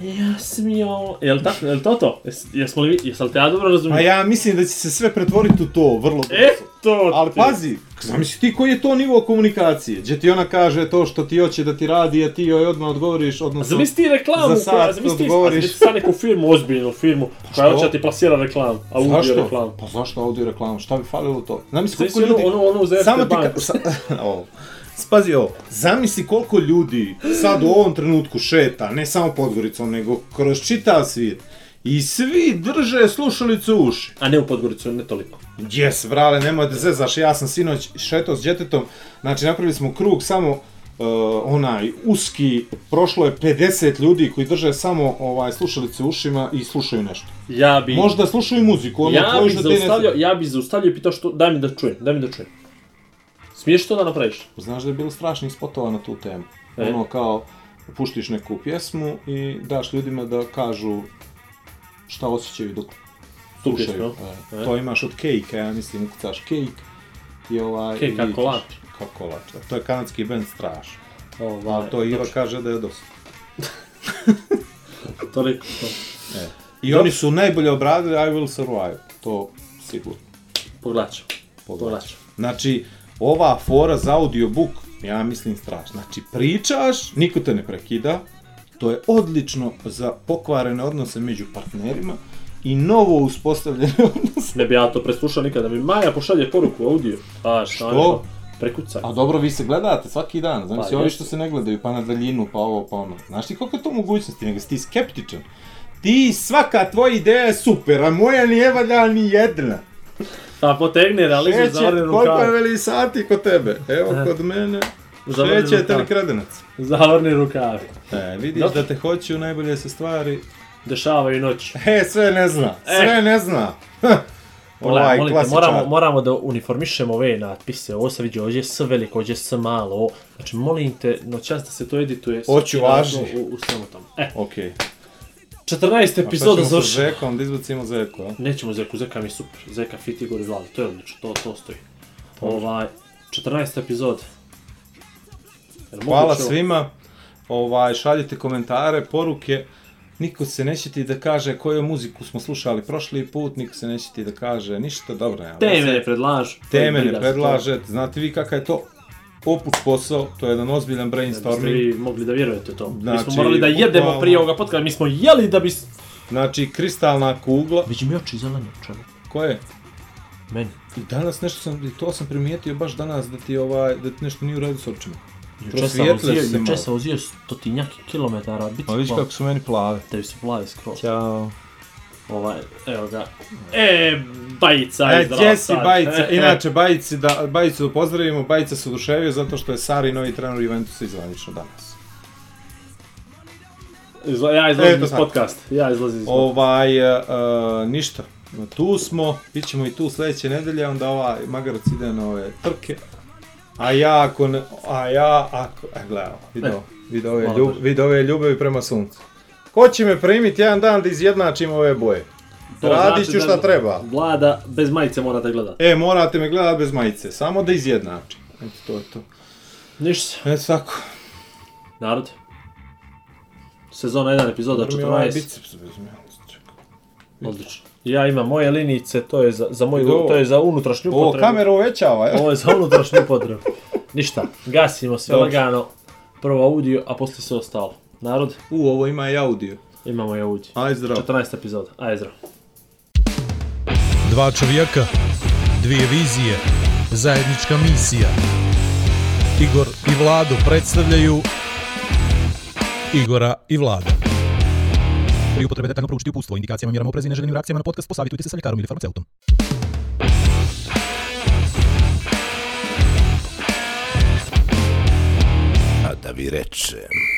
Ja smio... Jel, ta, jel to to? Jes, jesmo li, jesam te ja dobro razumio? A ja mislim da će se sve pretvoriti u to, vrlo brzo. Eto Ali ti. pazi, zamisli ti koji je to nivo komunikacije, gdje ti ona kaže to što ti hoće da ti radi, a ti joj odmah odgovoriš, odnosno... Zamisli ti reklamu, Za sat koja, zamisli ti, odgovoriš. sad neku firmu, ozbiljnu firmu, koja što? hoće da ti plasira reklamu, audio Zašto? reklamu. Pa zašto audio reklamu? Šta bi falilo to? Zamisli koliko Zamisli ljudi... ono, ono, ono za Samo Erste ti Bank. ka... Sa... [LAUGHS] Spazi ovo, zamisli koliko ljudi sad u ovom trenutku šeta, ne samo Podgoricom, nego kroz čitav svijet. I svi drže slušalicu u uši. A ne u Podgoricu, ne toliko. Jes, vrale, nemoj da zezaš, ja sam sinoć šetao s djetetom, znači napravili smo krug samo uh, onaj uski, prošlo je 50 ljudi koji drže samo ovaj slušalice u ušima i slušaju nešto. Ja bi... Možda slušaju muziku, ono ja tvoju bi ti ne ja bi zaustavljao i pitao što, daj mi da čujem, daj mi da čujem. Smiješ to da napraviš? Znaš da je bilo strašnih spotova na tu temu. E. Ono kao, puštiš neku pjesmu i daš ljudima da kažu šta osjećaju dok slušaju. E, E. To imaš od cake ja mislim, ukucaš cake i ovaj... Cake i kako lač. Kako lač. To je kanadski band Straš. Ovaj, A to Iva znači, kaže da je dosta. [LAUGHS] Toliko to. E. I oni su najbolje obradili I Will Survive. To sigurno. Pogledat ću. Znači, ova fora za audiobook, ja mislim strašno. Znači, pričaš, niko te ne prekida, to je odlično za pokvarene odnose među partnerima i novo uspostavljene [LAUGHS] odnose. Ne bi ja to preslušao nikada. Mi Maja pošalje poruku audio. A šta? Što? Prekucaj. A dobro, vi se gledate svaki dan, znači Pa, ovi jeste. što se ne gledaju, pa na daljinu, pa ovo, pa ono. Znaš ti koliko je to mogućnosti, nego si ti skeptičan. Ti, svaka tvoja ideja je super, a moja nije valja ni jedna. Pa potegne realizu Šeće, zavrne koliko je veli sati kod tebe? Evo, kod mene, Zavrni šeće je rukav. telikredenac. Zavrni rukavi. E, vidiš Dobro. da te hoću, najbolje se stvari... Dešavaju noć. E, sve ne zna, sve ne zna. [LAUGHS] Pogledaj, ovaj molim te, klasičar. moramo, moramo da uniformišemo ove natpise. Ovo se vidi, ovdje je S veliko, ovdje je S malo. Ovo. Znači, molim te, noćas da se to edituje. Važni. razno U, u svemu tamo. E, Okej. 14 A šta epizoda ćemo sa završeno. Zekom, da izbacimo Zeku, a? Nećemo Zeku, Zeka mi je super. Zeka, Fit, Igor i Vlada, to je odlično, to, to stoji. Ovaj, 14 epizod. Jel Hvala svima. Ovaj, šaljite komentare, poruke. Niko se neće ti da kaže koju muziku smo slušali prošli put, niko se neće ti da kaže ništa, dobro, ja. Teme ne predlažu. Teme ne predlažete, znate vi kakav je to opus posao, to je jedan ozbiljan to. Da biste brainstorming. vi mogli da vjerujete u to. mi Znači, smo morali da jedemo bukvalno- prije ovoga podcasta, mi smo jeli da bi... Znači, kristalna kugla, Vidi mi oči zelene, čovjek. koje? Meni. I danas nešto sam, i to sam primijetio baš danas da ti ovaj, da ti nešto nije u redu s očima. Juče sam juče vozio stotinjaki kilometara Pa vidiš kako su meni plave. Tebi su plavi skroz. Ćao. Ovaj, evo ga. E, bajica E, si sad. Bajica? E, [LAUGHS] e. Inače, Bajici da, Bajicu da pozdravimo, Bajica se oduševio zato što je Sari novi trener Juventusa izvanično danas. Izla, ja izlazim Eto iz podcast. Ja izlazim iz podcast. Ovaj, uh, ništa. Tu smo, bit ćemo i tu sljedeće nedelje, onda ovaj Magarac ide na ove trke. A ja ako ne, a ja ako, e gledaj, video, video ove, ljub, video ove ljubavi prema suncu. Ko će me primiti jedan dan da izjednačim ove boje? To Radit znači ću da šta treba. Vlada bez majice morate gledati. E, morate me gledat bez majice, samo da izjednačim. Eto, to je to. Ništa. Eto tako. Narod. Sezona 1, epizoda Dobro mi je ovaj 14. biceps bez mene, čekaj. Odlično. Ja imam moje linice, to je za, za moju, Ovo. to je za unutrašnju Ovo potrebu. kamera uvećava, je? Ovo je za unutrašnju potrebu. Ništa, gasimo sve lagano. Prvo audio, a poslije sve ostalo. Narod, U, ovo ima i audio. imamo i audio. Aj zdrav. 14 epizoda. Ajde zdrav. Dva čovjeka, dvije vizije, zajednička misija. Igor i Vlado predstavljaju Igora i Vlada. Pri upotrebi detaljno proučiti upustvo, indikacijama, mjerama oprezi i neželjenim reakcijama na podcast posavitujte se sa ljekarom ili farmaceutom. A da vi rečem...